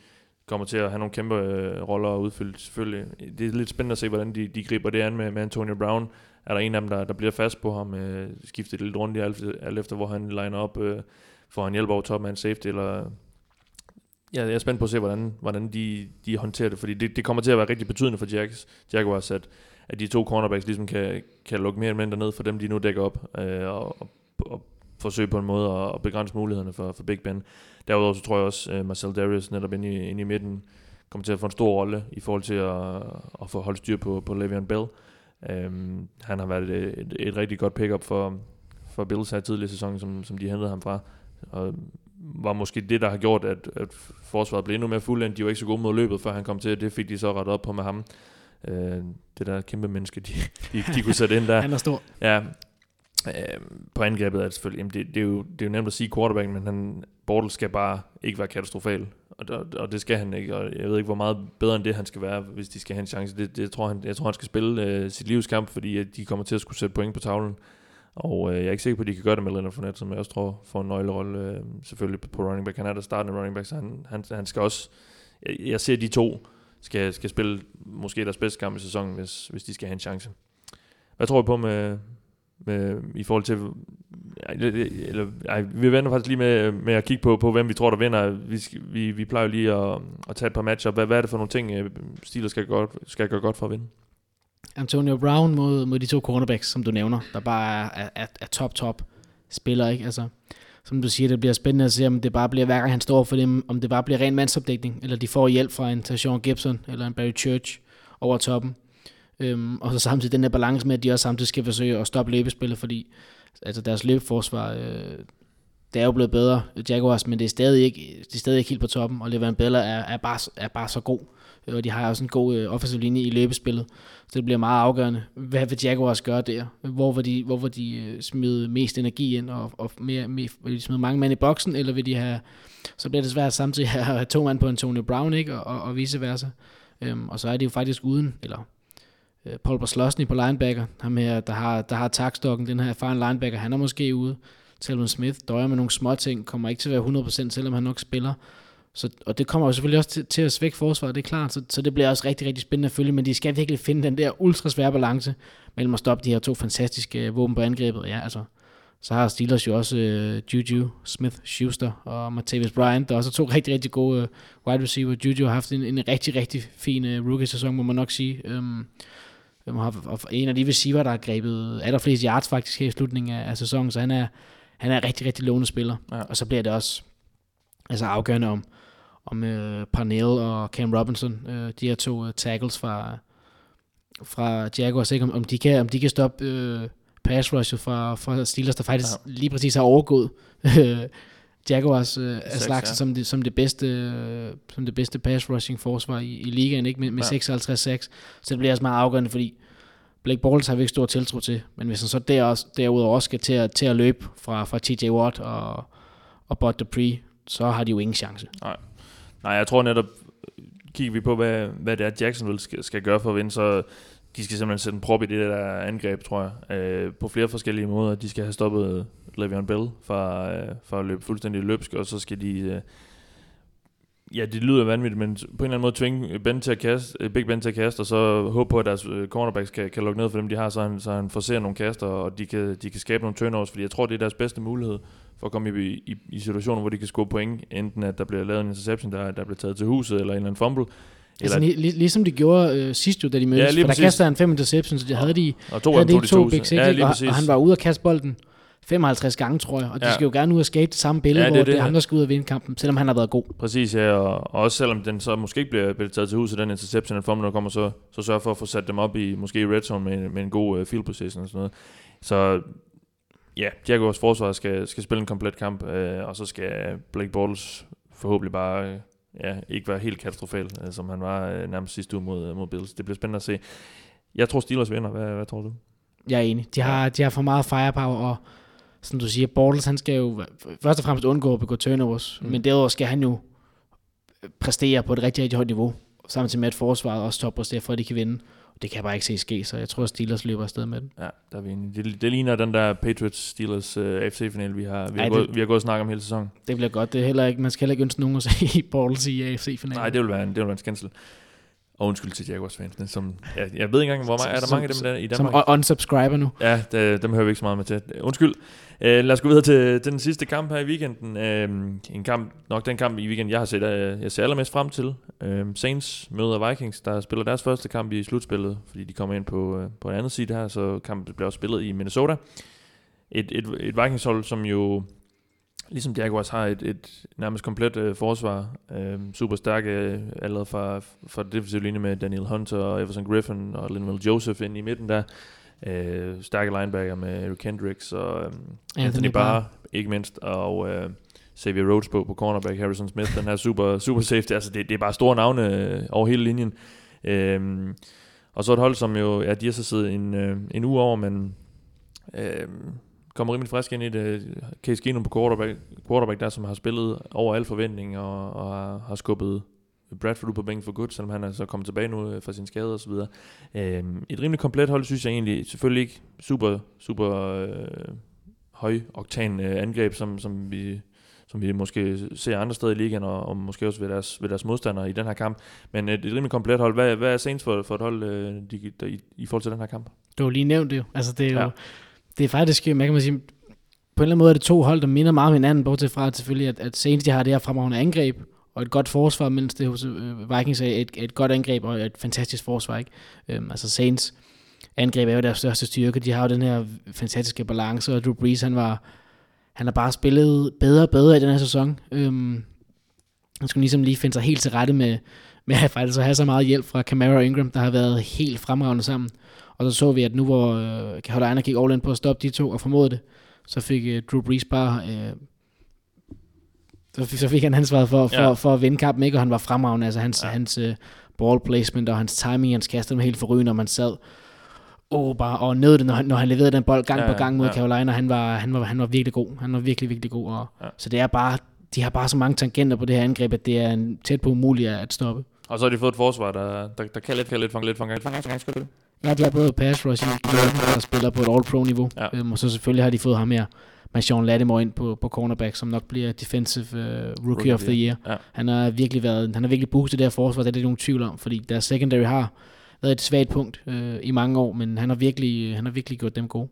Speaker 4: kommer til at have nogle kæmpe øh, roller at udfylde, selvfølgelig. Det er lidt spændende at se, hvordan de, de griber det an med, med Antonio Brown. Er der en af dem, der, der bliver fast på ham, øh, skiftet lidt rundt i alt, alt efter, hvor han liner op, øh, får han hjælp over top en safety, eller Ja, jeg er spændt på at se, hvordan, hvordan de, de håndterer det, fordi det, det kommer til at være rigtig betydende for Jaguars, Jaguars at, at de to cornerbacks ligesom kan, kan lukke mere eller mindre ned for dem, de nu dækker op, øh, og, og, og forsøge på en måde at, at begrænse mulighederne for, for Big Ben. Derudover så tror jeg også, at uh, Marcel Darius netop inde i, inde i midten kommer til at få en stor rolle i forhold til at, at få holdt styr på, på Le'Veon Bell. Um, han har været et, et, et rigtig godt pick-up for, for Bills her tidligere sæson, som, som de hentede ham fra. Og var måske det, der har gjort, at, at forsvaret blev endnu mere fuldendt. De var ikke så gode mod løbet, før han kom til. Det fik de så rettet op på med ham. Øh, det der kæmpe menneske, de, de, de kunne sætte ind der.
Speaker 5: han er stor.
Speaker 4: Ja, øh, på angrebet er det selvfølgelig, jamen det, det, er jo, det er jo nemt at sige quarterback, men han, Bortles skal bare ikke være katastrofal. Og, og, og, det skal han ikke, og jeg ved ikke, hvor meget bedre end det han skal være, hvis de skal have en chance. Det, det tror han, jeg tror, han skal spille øh, sit livskamp, fordi at de kommer til at skulle sætte point på tavlen. Og øh, jeg er ikke sikker på, at de kan gøre det med Leonard Fournette, som jeg også tror får en nøglerolle øh, selvfølgelig på running back. Han er der startende running back, så han, han, han skal også... Jeg, jeg ser, de to skal, skal spille måske deres bedste kamp i sæsonen, hvis, hvis de skal have en chance. Hvad tror du på med, med, i forhold til... Eller, ej, vi vender faktisk lige med, med at kigge på, på, hvem vi tror, der vinder. Vi, vi, vi plejer jo lige at, at tage et par matcher. Hvad, hvad er det for nogle ting, øh, Steelers skal, godt, skal gøre godt for at vinde?
Speaker 5: Antonio Brown mod, mod de to cornerbacks, som du nævner, der bare er, er, er top, top spiller, ikke? Altså, som du siger, det bliver spændende at se, om det bare bliver, hver gang han står for dem, om det bare bliver ren mandsopdækning, eller de får hjælp fra en Tashawn Gibson, eller en Barry Church over toppen. Øhm, og så samtidig den der balance med, at de også samtidig skal forsøge at stoppe løbespillet, fordi altså deres løbeforsvar, øh, det er jo blevet bedre, Jaguars, men det er stadig ikke, det er stadig ikke helt på toppen, og Levan Bella er, er, bare, er bare så god, øh, og de har også en god øh, offensiv linje i løbespillet, så det bliver meget afgørende. Hvad vil Jaguars gøre der? Hvor vil de, hvor vil de øh, smide mest energi ind, og, og mere, mere, vil de smide mange mand i boksen, eller vil de have, så bliver det svært samtidig at have to mand på Antonio Brown, ikke? Og, og, og vice versa. Øhm, og så er de jo faktisk uden, eller øh, Paul Baslosny på linebacker, ham her, der har, der har takstokken, den her erfaren linebacker, han er måske ude. Talvin Smith døjer med nogle små ting, kommer ikke til at være 100%, selvom han nok spiller. Så, og det kommer jo selvfølgelig også til, til at svække forsvaret, det er klart, så, så det bliver også rigtig, rigtig spændende at følge, men de skal virkelig finde den der ultra svære balance mellem at stoppe de her to fantastiske øh, våben på angrebet. Ja, altså, så har Steelers jo også øh, Juju Smith-Schuster og Martavis Bryant, der også er to rigtig, rigtig gode øh, wide receiver. Juju har haft en, en rigtig, rigtig fin øh, rookie-sæson, må man nok sige. Øhm, har, en af de receiver, der har grebet allerflest yards faktisk her i slutningen af, af sæsonen, så han er, han er en rigtig, rigtig lovende spiller. Ja. Og så bliver det også altså afgørende om, om uh, Parnell og Cam Robinson, uh, de her to uh, tackles fra, fra Jaguars, ikke? Om, om, de kan, om de kan stoppe uh, pass rushet fra, fra Steelers, der faktisk ja. lige præcis har overgået [laughs] Jaguars uh, af slags ja. som, det, som, det bedste, uh, som det bedste pass rushing forsvar i, i ligaen, ikke? med, med ja. 56-6. Så det bliver også meget afgørende, fordi Blake Bortles har vi ikke stor tiltro til, men hvis han så der også, derudover også skal til at, til at løbe fra, fra TJ Watt og, og Bud Dupree, så har de jo ingen chance.
Speaker 4: Nej, Nej jeg tror netop, kigger vi på, hvad, hvad det er, Jacksonville skal, skal gøre for at vinde, så de skal simpelthen sætte en prop i det der angreb, tror jeg, øh, på flere forskellige måder. De skal have stoppet Le'Veon Bell fra, øh, fra at løbe fuldstændig løbsk, og så skal de... Øh, ja, det lyder vanvittigt, men på en eller anden måde tvinge Ben til at kaste, øh, Big Ben til at kaste, og så håbe på, at deres øh, cornerbacks kan, kan lukke ned for dem, de har, så han, så han forser nogle kaster, og de kan, de kan skabe nogle turnovers, fordi jeg tror, det er deres bedste mulighed for at komme i, i, i situationer, hvor de kan score point, enten at der bliver lavet en interception, der, der bliver taget til huset, eller en eller anden fumble,
Speaker 5: Altså, lig, ligesom de gjorde øh, sidst jo, da de mødtes. Ja, for der kastede han fem interceptions, så de havde de,
Speaker 4: og to, havde de,
Speaker 5: to, big six, ja, og, og, han var ude at kaste bolden 55 gange, tror jeg. Og de ja. skal jo gerne ud og skabe det samme billede, ja, det hvor det, det er ham, der skal ud og vinde kampen, selvom han har været god.
Speaker 4: Præcis, ja. Og, og også selvom den så måske ikke bliver, bliver taget til hus, den interception, den formel, der kommer, så, så sørge for at få sat dem op i måske i red zone med, med en god uh, field position og sådan noget. Så ja, Jaguars forsvar skal, skal spille en komplet kamp, øh, og så skal Blake Bortles forhåbentlig bare øh, ja, ikke være helt katastrofal, øh, som han var øh, nærmest sidste uge mod, mod Bills. Det bliver spændende at se. Jeg tror Steelers vinder. Hvad, hvad tror du?
Speaker 5: Jeg er enig. De har, de har for meget firepower, og som du siger, Bortles, han skal jo først og fremmest undgå at begå turnovers, mm. men derudover skal han jo præstere på et rigtig, rigtig højt niveau, samtidig med at forsvaret også toppræsterer, for at de kan vinde. Det kan jeg bare ikke se ske, så jeg tror, Steelers løber afsted med den.
Speaker 4: Ja, der er vi enige. Det, det ligner den der Patriots-Steelers uh, øh, AFC-final, vi har, vi, Ej, har det, gået, vi har gået og snakket om hele sæsonen.
Speaker 5: Det bliver godt. Det er heller ikke, man skal heller ikke ønske nogen at se [laughs] Bortles i AFC-finalen.
Speaker 4: Nej, det vil være en, det vil være en skændsel. Og undskyld til Jaguars fansene, som, jeg, jeg ved ikke engang, hvor mange, er der mange af dem der i Danmark?
Speaker 5: Som unsubscriber nu.
Speaker 4: Ja, det, dem hører vi ikke så meget med til. Undskyld. Uh, lad os gå videre til, til den sidste kamp her i weekenden. Uh, en kamp, nok den kamp i weekenden, jeg har set, uh, jeg ser allermest frem til. Uh, Saints møder Vikings, der spiller deres første kamp i slutspillet, fordi de kommer ind på, uh, på en andet side her, så kampen bliver også spillet i Minnesota. Et, et, et Vikings-hold, som jo ligesom Jaguars har et, et nærmest komplet øh, forsvar. Øh, super stærke øh, allerede fra, fra det defensive linje med Daniel Hunter og Everson Griffin og Linville Joseph ind i midten der. Øh, stærke linebacker med Eric Kendricks og øh, Anthony, Anthony Barr, ikke mindst. Og øh, Xavier Rhodes på, på cornerback, Harrison Smith, den her super, super safety. Altså det, det er bare store navne øh, over hele linjen. Øh, og så et hold, som jo, ja, de har så siddet en, øh, en uge over, men øh, kommer rimelig frisk ind i det. Case Keenum på quarterback, quarterback der, som har spillet over al forventning og, og har, har skubbet Bradford ud på bænken for godt, selvom han er så kommet tilbage nu øh, fra sin skade osv. Øhm, et rimelig komplet hold, synes jeg egentlig. Selvfølgelig ikke super, super øh, høj oktan øh, angreb, som, som vi som vi måske ser andre steder i ligaen, og, og måske også ved deres, ved deres modstandere i den her kamp. Men et, et rimelig komplet hold. Hvad, hvad er Saints for, for et hold øh, de, der, i, i forhold til den her kamp?
Speaker 5: Du har lige nævnt det jo. Altså, det er ja det er faktisk, man kan man sige, på en eller anden måde er det to hold, der minder meget om hinanden, bortset fra at selvfølgelig, at, at Saints de har det her fremragende angreb, og et godt forsvar, mens det hos øh, Vikings er et, et godt angreb og et fantastisk forsvar. Ikke? Øhm, altså Saints angreb er jo deres største styrke. De har jo den her fantastiske balance, og Drew Brees, han var, han har bare spillet bedre og bedre i den her sæson. Øhm, han skulle ligesom lige finde sig helt til rette med, med at faktisk at have så meget hjælp fra Camara og Ingram, der har været helt fremragende sammen. Og så så vi, at nu hvor øh, Carolina gik all in på at stoppe de to og formodede det, så fik øh, Drew Brees bare... Øh, så, fik, så fik han ansvaret for, for,
Speaker 4: Ja.
Speaker 5: for at vinde kampen, ikke? og han var fremragende. Altså hans,
Speaker 4: Ja.
Speaker 5: hans øh, ball placement og hans timing, hans kast, den var helt forrygende, og man sad oh, bare, og nød det, når han, når han leverede den bold gang
Speaker 4: Ja,
Speaker 5: på gang mod
Speaker 4: ja.
Speaker 5: Carolina. Han var, han, var, han var virkelig god. Han var virkelig, virkelig god. Og,
Speaker 4: Ja.
Speaker 5: Så det er bare, de har bare så mange tangenter på det her angreb, at det er en, tæt på umuligt at stoppe.
Speaker 4: Og så har de fået et forsvar, der, der, der kan lidt, kan lidt, fange lidt, fange lidt, fange lidt, fange lidt.
Speaker 5: Ja, de har både pass rush der spiller på et all-pro-niveau.
Speaker 4: Ja.
Speaker 5: Øhm, og så selvfølgelig har de fået ham her, Marshawn Lattimore ind på, på cornerback, som nok bliver defensive uh, rookie, rookie of the year.
Speaker 4: Ja.
Speaker 5: Han har virkelig været, han har virkelig boostet det her forsvar, det er der nogen tvivl om, fordi deres secondary har været et svagt punkt øh, i mange år, men han har virkelig, han har virkelig gjort dem gode.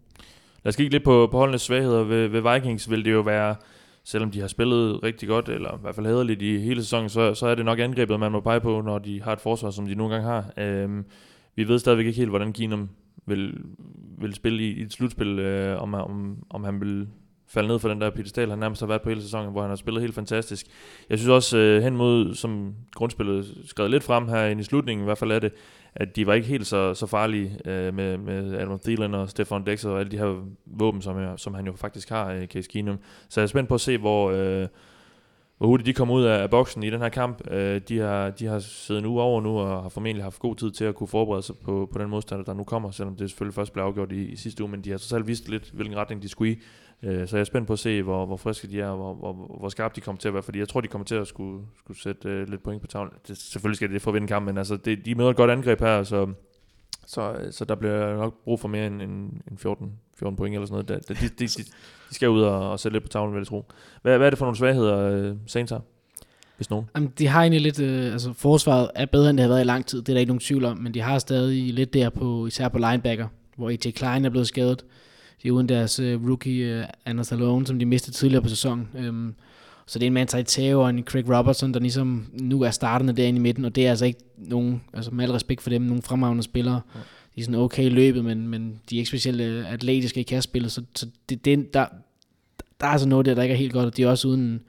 Speaker 4: Lad os kigge lidt på, på holdenes svagheder. Ved, ved Vikings vil det jo være, selvom de har spillet rigtig godt, eller i hvert fald hæderligt i hele sæsonen, så, så er det nok angrebet, man må pege på, når de har et forsvar, som de nogle gange har. Øhm, vi ved stadigvæk ikke helt, hvordan Ginum vil, vil spille i, i et slutspil, øh, om, om, om han vil falde ned for den der pedestal, han nærmest har været på hele sæsonen, hvor han har spillet helt fantastisk. Jeg synes også øh, hen mod, som grundspillet skrev lidt frem her i slutningen, i hvert fald er det, at de var ikke helt så, så farlige øh, med, med Adam Thielen og Stefan Dexter og alle de her våben, som, jeg, som han jo faktisk har, øh, Case Keenum. Så jeg er spændt på at se, hvor, øh, hvor hurtigt de kommer ud af, boksen i den her kamp. Øh, de, har, de har siddet nu over nu, og har formentlig haft god tid til at kunne forberede sig på, på den modstander, der nu kommer, selvom det selvfølgelig først blev afgjort i, i sidste uge, men de har så selv vist lidt, hvilken retning de skulle i. Øh, så jeg er spændt på at se, hvor, hvor friske de er, hvor, hvor, hvor skarpe de kommer til at være, fordi jeg tror, de kommer til at skulle, skulle sætte øh, lidt point på tavlen. Det, selvfølgelig skal det for at vinde kampen, men altså, det, de møder et godt angreb her, så, så, øh, så der bliver nok brug for mere end, end, end 14, 14 point eller sådan noget. De, de, de, de, de skal ud og, og sætte lidt på tavlen, vil jeg tro. Hvad, hvad er det for nogle svagheder, øh, Saints har? Hvis nogen.
Speaker 5: Jamen, de har egentlig lidt, øh, altså forsvaret er bedre, end det har været i lang tid, det er der ikke nogen tvivl om, men de har stadig lidt der på, især på linebacker, hvor AJ Klein er blevet skadet. De er uden deres øh, rookie øh, Anders Alone, som de mistede tidligere på sæsonen. Øhm, så det er en Manti Teo og en Craig Robertson, der ligesom nu er startende derinde i midten, og det er altså ikke nogen, altså med al respekt for dem, nogen fremragende spillere. De er sådan okay i løbet, men, men de er ikke specielt øh, atletiske i kastspillet, så, så det, det, der, der er altså noget der, der ikke er helt godt, og de er også uden en,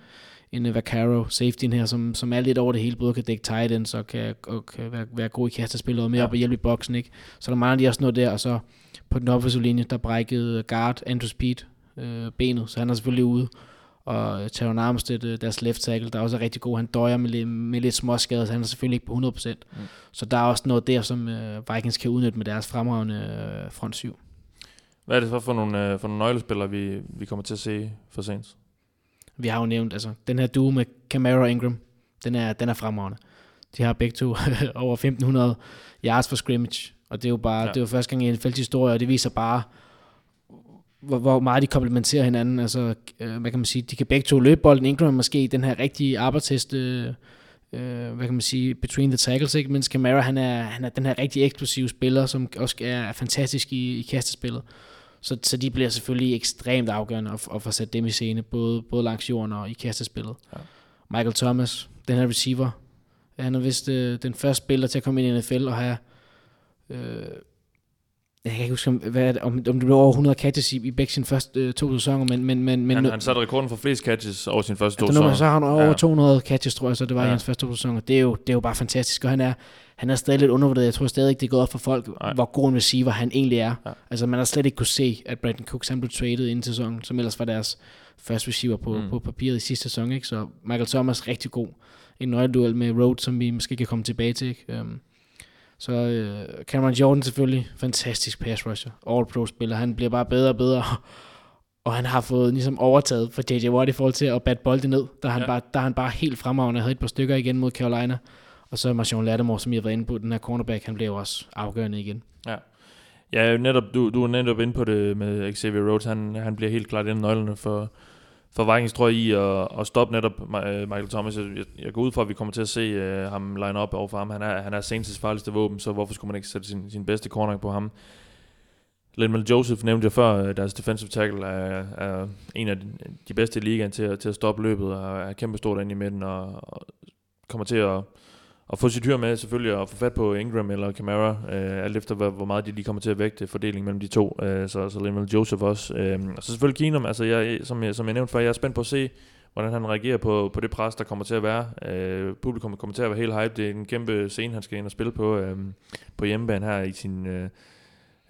Speaker 5: en uh, Vaccaro, safetyen her, som, som er lidt over det hele, både kan dække tight ends og kan, og kan være, være god i kastespillet og mere
Speaker 4: Ja.
Speaker 5: ja. op og hjælpe i boksen, ikke? Så der mangler de også noget der, og så på den offensive linje, der brækkede guard Andrew Speed øh, benet, så han er selvfølgelig ude. Og øh, Taron Armstead, øh, deres left tackle, der også er rigtig god, han døjer med, lidt- med lidt småskader, så han er selvfølgelig ikke på 100%. Mm. Så der er også noget der, som øh, Vikings kan udnytte med deres fremragende øh, front syv.
Speaker 4: Hvad er det så for nogle, øh, for nogle nøglespillere, vi, vi kommer til at se for Saints?
Speaker 5: Vi har jo nævnt, altså den her duo med Camara og Ingram, den er, den er fremragende. De har begge to [laughs] over 1500 yards for scrimmage, og det er jo bare,
Speaker 4: Ja.
Speaker 5: det er jo første gang i en historie, og det viser bare, hvor, hvor meget de komplementerer hinanden. Altså, øh, hvad kan man sige, de kan begge to løbe bolden. Ingram måske den her rigtige arbejdstest, øh, øh, hvad kan man sige, between the tackles, ikke? mens Camara, han er, han er den her rigtig eksplosive spiller, som også er fantastisk i, i kastespillet. Så, så de bliver selvfølgelig ekstremt afgørende at, at få sat dem i scene, både, både langs jorden og i kastespillet.
Speaker 4: Ja.
Speaker 5: Michael Thomas, den her receiver, han er vist øh, den første spiller til at komme ind i NFL og have... Øh, jeg kan ikke huske, hvad er det, om, om det blev over 100 catches i, i begge sine første øh, to sæsoner, men, men, men, men
Speaker 4: han,
Speaker 5: nu-
Speaker 4: han satte rekorden for flest catches over sin første to
Speaker 5: Altså, nu, så har han over
Speaker 4: Ja.
Speaker 5: ja. 200 catches, tror jeg, så det var ja. I hans første to sæsoner. Det er, jo, det er jo bare fantastisk, og han er, han er stadig lidt undervurderet. Jeg tror stadig ikke, det er gået op for folk,
Speaker 4: Nej.
Speaker 5: Hvor god en receiver han egentlig er.
Speaker 4: Ja.
Speaker 5: Altså, man har slet ikke kunne se, at Brandon Cooks han blev traded inden sæsonen, som ellers var deres første receiver på,
Speaker 4: Mm.
Speaker 5: på papiret i sidste sæson. Ikke? Så Michael Thomas rigtig god. En nøgleduel med Rhodes, som vi måske kan komme tilbage til. Ikke? Um, så øh, Cameron Jordan selvfølgelig, fantastisk pass rusher. All pro spiller, han bliver bare bedre og bedre. [laughs] Og han har fået ligesom overtaget for J.J. Watt i forhold til at batte bolden ned. Der er han,
Speaker 4: Ja.
Speaker 5: ja. bare, der er han bare helt fremragende. havde et par stykker igen mod Carolina. Og så Marshawn Lattimore, som jeg har været inde på, den her cornerback, han blev også afgørende igen.
Speaker 4: Ja, netop, du, du er netop inde på det med Xavier Rhodes. Han, han bliver helt klart en af nøglerne for, for Vikings, tror jeg, i at, at stoppe netop øh, Michael Thomas. Jeg, jeg, går ud fra, at vi kommer til at se uh, ham line op overfor ham. Han er, han er Saints' farligste våben, så hvorfor skulle man ikke sætte sin, sin bedste corner på ham? Linval Joseph nævnte jeg før, øh, deres defensive tackle er, er en af de, bedste i ligaen til, til at stoppe løbet, og er kæmpestor inde i midten, og, og kommer til at, at få sit hyr med selvfølgelig, og få fat på Ingram eller Camara, øh, alt efter hvor, hvor meget de lige kommer til at vægte fordelingen mellem de to, øh, så, så Lemuel Joseph også. Øh, og så selvfølgelig Keenum, altså jeg, som, jeg, som jeg nævnte før, jeg er spændt på at se, hvordan han reagerer på, på det pres, der kommer til at være. Øh, publikum kommer til at være helt hype. Det er en kæmpe scene, han skal ind og spille på, øh, på hjemmebane her i sin øh,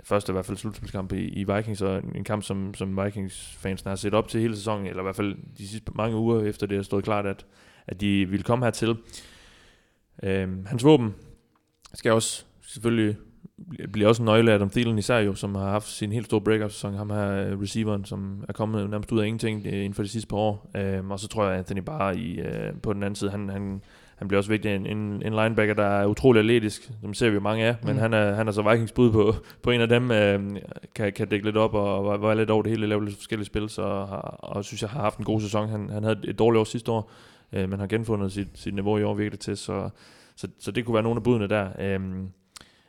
Speaker 4: første i hvert fald slutspilskamp i, i Vikings, og en kamp, som, som Vikings-fans har set op til hele sæsonen, eller i hvert fald de sidste mange uger efter det har stået klart, at, at de ville komme hertil. Øh, hans våben skal også selvfølgelig bliver også en nøgle af Adam Thielen især jo, som har haft sin helt store breakout-sæson. Ham her øh, receiveren, som er kommet nærmest ud af ingenting øh, inden for de sidste par år. Øhm, og så tror jeg, Anthony Barr i, øh, på den anden side, han, han, han bliver også vigtig. En, en, en linebacker, der er utrolig atletisk. Dem ser vi jo mange af, men mm. han, er, han er så Vikings bud på, på en af dem. Øh, kan, kan dække lidt op og var, var lidt over det hele, lave lidt forskellige spil. Så har, og synes jeg har haft en god sæson. Han, han havde et dårligt år sidste år, øh, men har genfundet sit, sit niveau i år virkelig til. Så, så, så det kunne være nogle af budene der. Øh,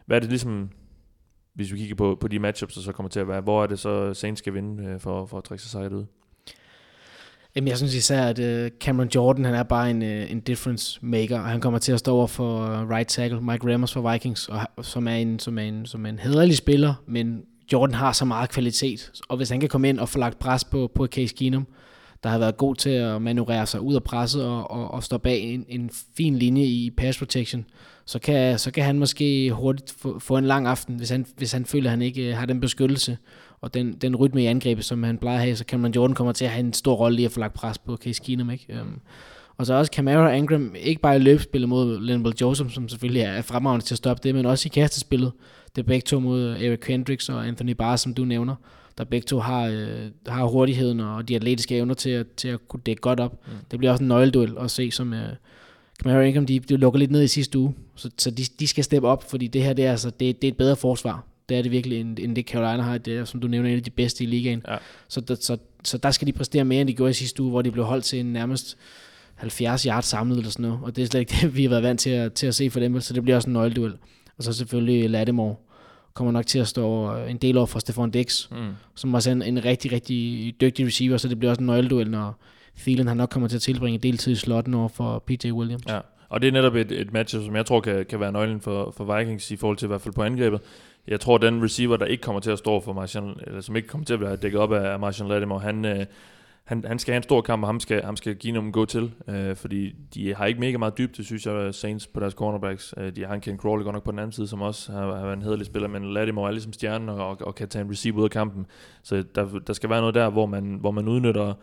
Speaker 4: hvad er det ligesom hvis vi kigger på, på de matchups, der så kommer til at være, hvor er det så Saints skal vinde øh, for, for at trække sig sejret ud?
Speaker 5: Jamen, jeg synes især, at øh, Cameron Jordan, han er bare en, øh, en difference maker, og han kommer til at stå over for øh, right tackle Mike Ramos for Vikings, og, som, er en, som, er en, som er en hederlig spiller, men Jordan har så meget kvalitet, og hvis han kan komme ind og få lagt pres på, på Case Keenum, der har været god til at manøvrere sig ud af presset og, og, og stå bag en, en fin linje i pass protection, så kan, så kan han måske hurtigt få, få en lang aften, hvis han, hvis han føler, at han ikke øh, har den beskyttelse og den, den rytme i angrebet, som han plejer at have, så kan man Jordan kommer til at have en stor rolle i at få lagt pres på Case Keenum. Ikke? Um, og så også Camara og Angram, ikke bare i løbespillet mod Linville Joseph, som selvfølgelig er fremragende til at stoppe det, men også i kastespillet. Det er begge to mod Eric Hendricks og Anthony Barr, som du nævner, der begge to har, øh, har hurtigheden og de atletiske evner til at, til at kunne dække godt op. Mm. Det bliver også en nøgleduel at se, som, øh, Camara Ingram, de, de lukker lidt ned i sidste uge, så, så de, de skal steppe op, fordi det her det er, altså, det, det er et bedre forsvar. Det er det virkelig, end, end det Carolina har. Det er, som du nævner, en af de bedste i ligaen. Ja. Så, der, så, så der skal de præstere mere, end de gjorde i sidste uge, hvor de blev holdt til en nærmest 70 yards samlet eller sådan noget. Og det er slet ikke [laughs] det, vi har været vant til at, til at se for dem, så det bliver også en nøgleduel. Og så selvfølgelig Lattimore kommer nok til at stå en del over for Stefan Dix, mm. som også er en, en rigtig, rigtig dygtig receiver, så det bliver også en nøgleduel, når, Thielen han nok kommer til at tilbringe en del tid i slotten over for PJ Williams.
Speaker 4: Ja, og det er netop et, et match, som jeg tror kan, kan være nøglen for, for Vikings i forhold til i hvert fald på angrebet. Jeg tror, den receiver, der ikke kommer til at stå for Martian, eller som ikke kommer til at være dækket op af Martian Lattimore, han, øh, han, han skal have en stor kamp, og ham skal, ham skal give nogen gå til, øh, fordi de har ikke mega meget dybde, synes jeg, Saints på deres cornerbacks. Øh, de har en Ken Crawley godt nok på den anden side, som også har, har været en hederlig spiller, men Lattimore er ligesom stjernen og, og, og kan tage en receiver ud af kampen. Så der, der skal være noget der, hvor man, hvor man udnytter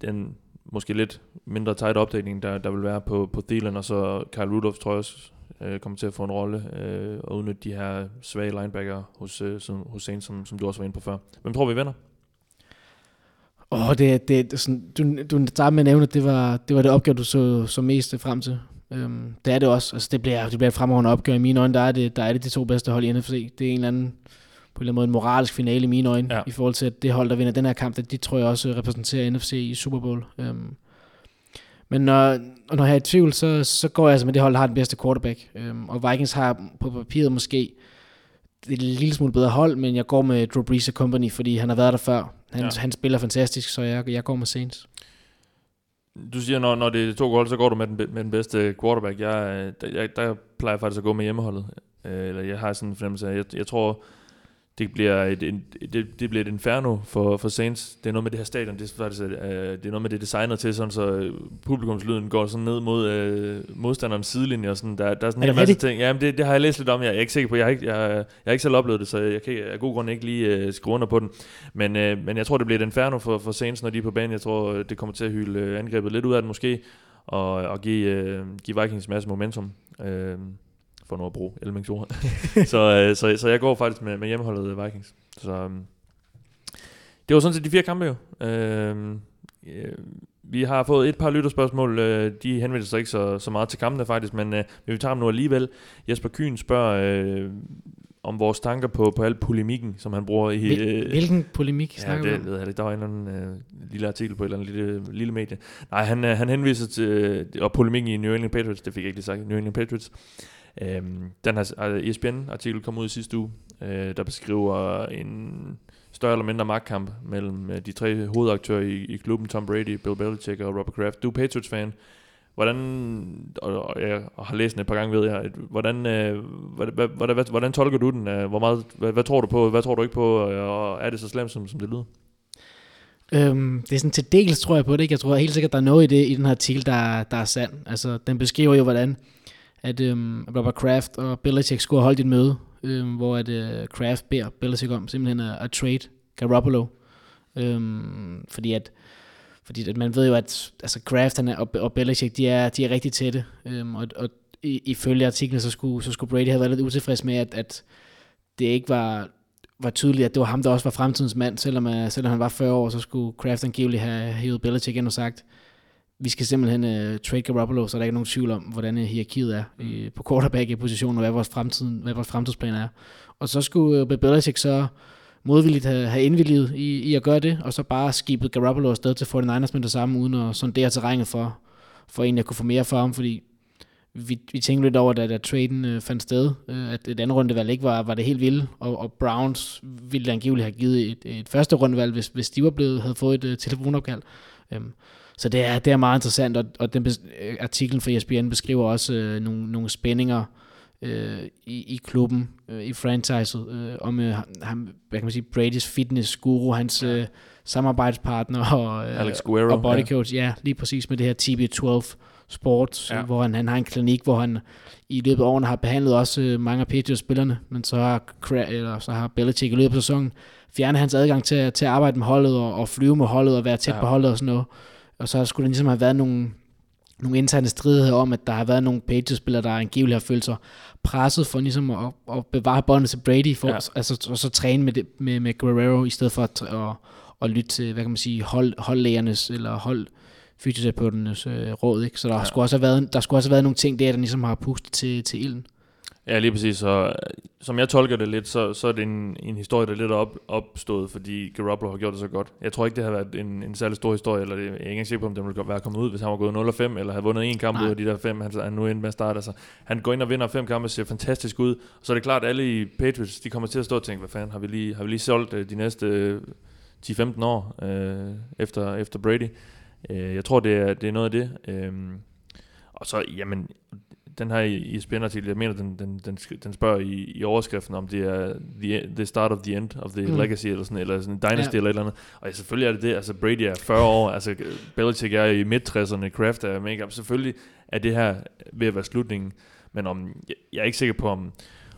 Speaker 4: den, måske lidt mindre tight opdækning, der, der vil være på, på Thielen, og så Kyle Rudolph tror jeg også øh, kommer til at få en rolle øh, og udnytte de her svage linebacker hos, øh, som, hos Saints, som, som du også var inde på før. Hvem tror vi vinder?
Speaker 5: Åh, oh, det, det, det sådan, du, du startede med at nævne, at det var det, var det opgør, du så, så mest frem til. Um, det er det også. Altså, det bliver, det bliver et fremragende opgør. I mine øjne, der er, det, der er det de to bedste hold i NFC. Det er en eller anden på en eller anden måde en moralsk finale i mine øjne, ja. i forhold til at det hold, der vinder den her kamp, det, de tror jeg også repræsenterer NFC i Super Bowl. Um, men når, når jeg er i tvivl, så, så går jeg altså med det hold, der har den bedste quarterback. Um, og Vikings har på papiret måske et lille smule bedre hold, men jeg går med Drew Brees Company, fordi han har været der før. Han, ja. han spiller fantastisk, så jeg, jeg går med Saints.
Speaker 4: Du siger, når, når det er to hold, så går du med den, med den bedste quarterback. Jeg, der, jeg, der plejer jeg faktisk at gå med hjemmeholdet. Øh, eller jeg har sådan en fornemmelse af, jeg, jeg tror, det bliver et, et, det, det bliver et inferno for, for Saints. Det er noget med det her stadion, det er, faktisk, uh, det er noget med det designet til, sådan, så publikumslyden går sådan ned mod uh, modstanderens sidelinje. Og sådan. Der, der er sådan er en masse ting. Jamen, det, det, har jeg læst lidt om. Jeg er ikke sikker på, jeg har ikke, jeg, jeg har ikke selv oplevet det, så jeg kan af god grund ikke lige uh, skrive under på den. Men, uh, men jeg tror, det bliver et inferno for, for Saints, når de er på banen. Jeg tror, det kommer til at hylde angrebet lidt ud af det måske, og, og give, uh, give Vikings masse momentum. Uh, for nu at bruge Elmings ord. [laughs] så, øh, så, så jeg går faktisk med, med hjemmeholdet Vikings. Så um, det var sådan set de fire kampe jo. Øh, øh, vi har fået et par lytterspørgsmål. Øh, de henvender sig ikke så, så meget til kampene faktisk, men, øh, men vi tager dem nu alligevel. Jesper Kyn spørger, øh, om vores tanker på, på al polemikken, som han bruger i...
Speaker 5: Øh, Hvilken polemik
Speaker 4: ja, snakker det, ved jeg, Der var en eller anden øh, lille artikel på et eller andet lille, lille medie. Nej, han, øh, han henviser til... Øh, og polemikken i New England Patriots, det fik jeg ikke lige sagt. New England Patriots. Øhm, den her altså, ESPN-artikel kom ud i sidste uge, øh, der beskriver en større eller mindre magtkamp mellem øh, de tre hovedaktører i, i klubben, Tom Brady, Bill Belichick og Robert Kraft. Du er Patriots-fan. hvordan, og, og jeg har læst den et par gange, ved jeg, hvordan, øh, hvordan, hvordan, hvordan, hvordan tolker du den? Øh, hvor meget, hvad, hvad, tror du på, hvad tror du ikke på, øh, og er det så slemt, som, som det lyder?
Speaker 5: Øhm, det er sådan til dels, tror jeg på det. Ikke? Jeg tror helt sikkert, der er noget i det i den her artikel, der, der er sand. Altså, den beskriver jo, hvordan at øhm, Robert Kraft og Belichick skulle have holdt et møde, øhm, hvor at øh, Kraft beder Belichick om simpelthen at, at trade Garoppolo. Øhm, fordi at fordi at man ved jo, at altså Kraft han er, og, og Belichick, de er, de er rigtig tætte. Øhm, og, og ifølge artiklen, så skulle, så skulle Brady have været lidt utilfreds med, at, at det ikke var, var tydeligt, at det var ham, der også var fremtidens mand. Selvom, øh, selvom han var 40 år, så skulle Kraft angiveligt have hævet Belichick ind og sagt, vi skal simpelthen uh, trade Garoppolo, så der er ikke nogen tvivl om, hvordan uh, hierarkiet er uh, på quarterback-positionen, og hvad vores, fremtid, hvad vores fremtidsplan er. Og så skulle uh, Belichick så modvilligt have, have indvilliget i, i at gøre det, og så bare skibet Garoppolo afsted til 49ers med det samme, uden at sondere terrænet for, for egentlig at kunne få mere for ham, fordi vi, vi tænkte lidt over, da, da traden øh, fandt sted, øh, at et andet rundevalg ikke var, var det helt vilde, og, og Browns ville angiveligt have givet et, et første rundevalg, hvis, hvis de var blevet, havde fået et uh, telefonopkald. Um, så det er, det er meget interessant, og, og den bes, artiklen fra ESPN beskriver også øh, nogle, nogle spændinger øh, i, i klubben, øh, i franchiset, øh, om øh, ham, hvad kan man sige, Brady's fitness guru, hans øh, samarbejdspartner og, øh,
Speaker 4: Alex Guerrero,
Speaker 5: og body coach, ja. ja, lige præcis med det her TB12 Sports, ja. hvor han, han har en klinik, hvor han i løbet af årene har behandlet også øh, mange af Patriots-spillerne, men så har, eller så har Belichick i løbet af sæsonen fjernet hans adgang til, til at arbejde med holdet og, og flyve med holdet og være tæt ja. på holdet og sådan noget. Og så skulle der ligesom have været nogle, nogle interne stridigheder om, at der har været nogle Patriots-spillere, der angiveligt har følt sig presset for ligesom at, at bevare båndet til Brady, for, ja. altså, og så træne med, det, med, med Guerrero, i stedet for at, at, at lytte til, hvad kan man sige, hold, holdlægernes, eller hold, fysioterapeuternes øh, råd, ikke? Så der, ja. skulle også have været, der skulle også have været nogle ting der, der ligesom har pustet til, til ilden.
Speaker 4: Ja, lige præcis. Så, øh, som jeg tolker det lidt, så, så er det en, en historie, der er lidt op, opstået, fordi Garoppolo har gjort det så godt. Jeg tror ikke, det har været en, en særlig stor historie, eller det, jeg er ikke engang sikker på, om det ville være kommet ud, hvis han var gået 0-5, eller havde vundet en kamp Nej. ud af de der fem, han, han nu endte med at starte. Altså, han går ind og vinder fem kampe og ser fantastisk ud. Og så er det klart, at alle i Patriots, de kommer til at stå og tænke, hvad fanden, har vi lige, har vi lige solgt øh, de næste 10-15 år øh, efter, efter Brady? Øh, jeg tror, det er, det er noget af det. Øh, og så, jamen, den her i artikel jeg mener, den, den, den, den spørger i, i overskriften, om det er the, the start of the end of the mm. legacy, eller sådan, eller sådan en dynasty, ja. eller et eller andet. Og ja, selvfølgelig er det det. Altså, Brady er 40 år, altså, Belichick er i midt-60'erne, Kraft er mega. Selvfølgelig er det her ved at være slutningen, men om, jeg, jeg er ikke sikker på, om,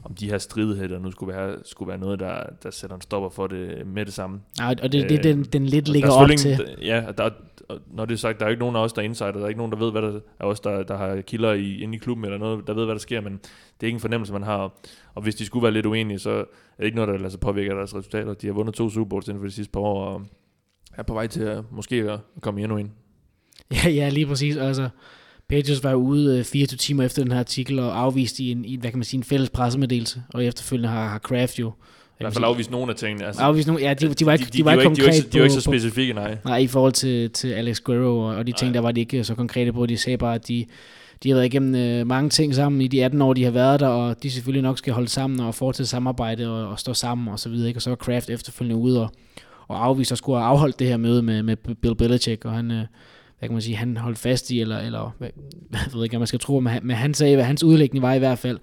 Speaker 4: om de her stridigheder nu skulle være, skulle være noget, der, der sætter en stopper for det med det samme.
Speaker 5: Nej, og det er det, den, den lidt ligger op til.
Speaker 4: Ja, der, når det er sagt, der er ikke nogen af os, der er insider, der er ikke nogen, der ved, hvad der er os, der, der har kilder i, inde i klubben, eller noget, der ved, hvad der sker, men det er ikke en fornemmelse, man har. Og hvis de skulle være lidt uenige, så er det ikke noget, der lader sig påvirke deres resultater. De har vundet to Super Bowls inden for de sidste par år, og er på vej til at måske at komme endnu ind.
Speaker 5: Ja, ja, lige præcis. Altså, Patriots var ude 24 øh, timer efter den her artikel og afvist i en, i, hvad kan man sige, en fælles pressemeddelelse, og efterfølgende har, har Kraft jo
Speaker 4: i hvert fald afvist nogle af tingene.
Speaker 5: Altså, afvist nogle, ja, de, de, var ikke, de, de, de var ikke
Speaker 4: konkrete
Speaker 5: de, de,
Speaker 4: de, de var ikke så specifikke, nej.
Speaker 5: Nej, i forhold til, til Alex Guerrero og, og de ting, nej. der var de ikke så konkrete på. De sagde bare, at de, de har været igennem øh, mange ting sammen i de 18 år, de har været der, og de selvfølgelig nok skal holde sammen og fortsætte samarbejde og, og stå sammen og så videre. Ikke? Og så var Kraft efterfølgende ude og, og afvise at skulle have afholdt det her møde med, med Bill Belichick, og han... Øh, hvad kan man sige, han holdt fast i, eller, eller hvad, jeg ved ikke, om man skal tro, men han, men han sagde, hvad hans udlægning var i hvert fald,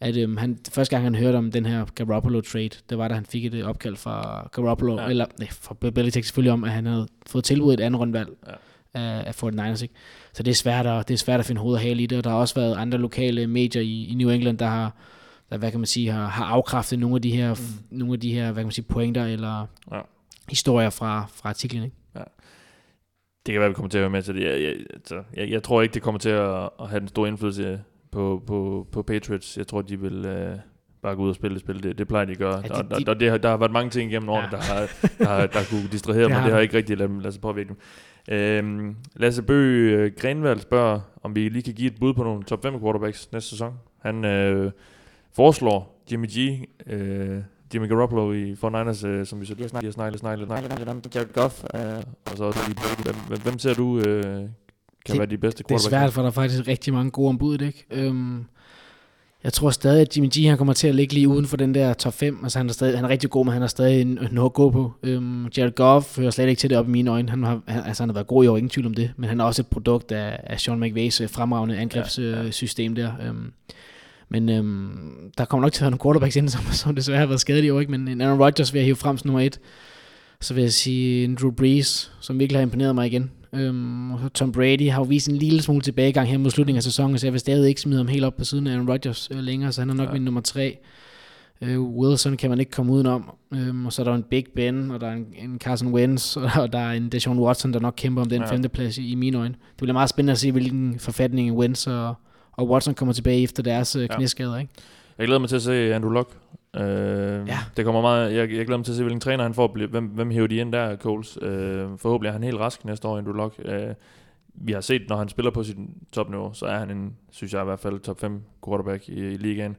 Speaker 5: at øhm, han, første gang han hørte om den her Garoppolo trade, det var da han fik et øh, opkald fra Garoppolo, ja. eller nej, fra Belichick selvfølgelig om, at han havde fået tilbudt et andet rundvalg ja. af, af 49ers. Ikke? Så det er, svært at, det er svært at finde hoved og hale i det, og der har også været andre lokale medier i, i New England, der har, der, hvad kan man sige, har, har afkræftet nogle af de her, mm. nogle af de her, hvad kan man sige, pointer eller ja. historier fra, fra artiklen. Ikke? Ja.
Speaker 4: Det kan være, vi kommer til at høre med til det. Jeg, jeg, altså, jeg, jeg tror ikke, det kommer til at, at have den store indflydelse på, på, på Patriots. Jeg tror, de vil øh, bare gå ud og spille det spil. Det, det plejer de at gøre. Ja, de, og, de, der, der, der har været mange ting igennem årene, ja. der, har, der, har, der kunne distrahere [laughs] mig. Det har ikke rigtig ladet, ladet sig påvirke dem. Øhm, Lasse Bø øh, Grenvald spørger, om vi lige kan give et bud på nogle top 5 quarterbacks næste sæson. Han øh, foreslår Jimmy G, øh, Jimmy Garoppolo i 49ers, øh, som vi så lige har snakket, snakket, snakket, snakket, Jared Goff, øh, og så også lige, hvem, hvem ser du øh, kan det, være de bedste
Speaker 5: Det er svært, for der er faktisk rigtig mange gode ombud, ikke? Øhm, Jeg tror stadig, at Jimmy G han kommer til at ligge lige uden for den der top 5. Altså, han er, stadig, han er rigtig god, men han er stadig en, noget at gå på. Um, Jared Goff hører slet ikke til det op i mine øjne. Han har, han, altså, han har været god i år, ingen tvivl om det. Men han er også et produkt af, af Sean McVays øh, fremragende angrebssystem ja, ja. der. Um, men um, der kommer nok til at være nogle quarterbacks ind, som, [laughs] som desværre har været skadet i år. Ikke? Men Aaron Rodgers vil jeg hive frem som nummer et. Så vil jeg sige en Drew Brees, som virkelig har imponeret mig igen. Øhm, Tom Brady har jo vist en lille smule tilbagegang her mod slutningen af sæsonen, så jeg vil stadig ikke smide ham helt op på siden af Aaron Rodgers øh, længere, så han er nok ja. min nummer tre. Øh, Wilson kan man ikke komme udenom. Øhm, og så er der en Big Ben, og der er en, en Carson Wentz, [laughs] og der er en Deshaun Watson, der nok kæmper om den ja. femteplads i, i mine øjne. Det bliver meget spændende at se, hvilken forfatning Wentz og, og Watson kommer tilbage efter deres øh, knæskader. Ikke?
Speaker 4: Jeg glæder mig til at se Andrew Luck. Øh, ja. Det kommer meget, jeg, jeg glæder mig til at se, hvilken træner han får. Hvem, hvem hæver de ind der, Coles? Øh, forhåbentlig er han helt rask næste år, Andrew Luck. Øh, vi har set, når han spiller på sit topniveau, så er han en, synes jeg i hvert fald, top 5 quarterback i, i ligaen.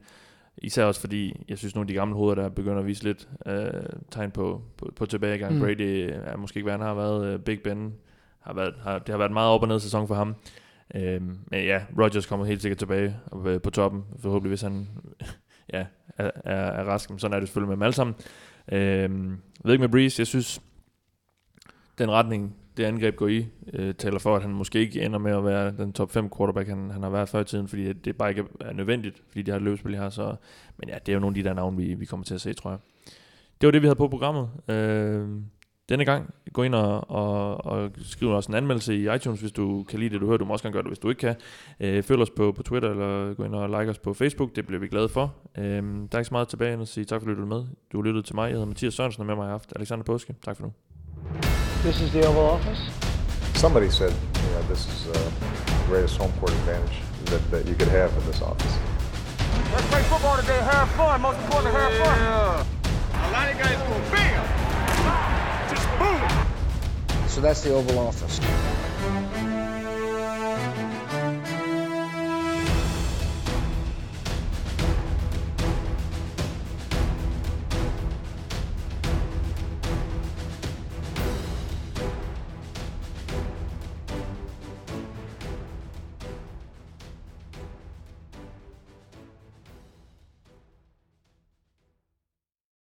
Speaker 4: Især også fordi, jeg synes nogle af de gamle hoveder, der begynder at vise lidt øh, tegn på, på, på tilbagegang. Mm. Brady er måske ikke, hvad han har været. Øh, Big Ben har været, har, det har været meget op og ned sæson for ham. Øh, men ja, Rodgers kommer helt sikkert tilbage øh, på toppen, forhåbentlig hvis han [laughs] ja, er, er, er rask. Men sådan er det selvfølgelig med dem alle sammen. Øhm, jeg ved ikke med Breeze, jeg synes, den retning, det angreb går i, øh, taler for, at han måske ikke ender med at være den top 5 quarterback, han, han har været før i tiden, fordi det bare ikke er nødvendigt, fordi de har et løbespil her. Så, men ja, det er jo nogle af de der navne, vi, vi kommer til at se, tror jeg. Det var det, vi havde på programmet. Øh, denne gang. Gå ind og, og, og skriv os en anmeldelse i iTunes, hvis du kan lide det, du hører. Du må også gerne gøre det, hvis du ikke kan. Øh, følg os på, på Twitter, eller gå ind og like os på Facebook. Det bliver vi glade for. Øh, der er ikke så meget tilbage end at sige tak, for at du med. Du har lyttet til mig. Jeg hedder Mathias Sørensen, og med mig har haft Alexander Påske. Tak for nu.
Speaker 1: This is the Oval Office.
Speaker 2: Somebody said, yeah, this is uh, the greatest home court advantage that, that you could have in this office.
Speaker 3: Let's play football today, have fun. Most important, have fun. Yeah. A lot of guys go bam.
Speaker 1: So that's the Oval Office.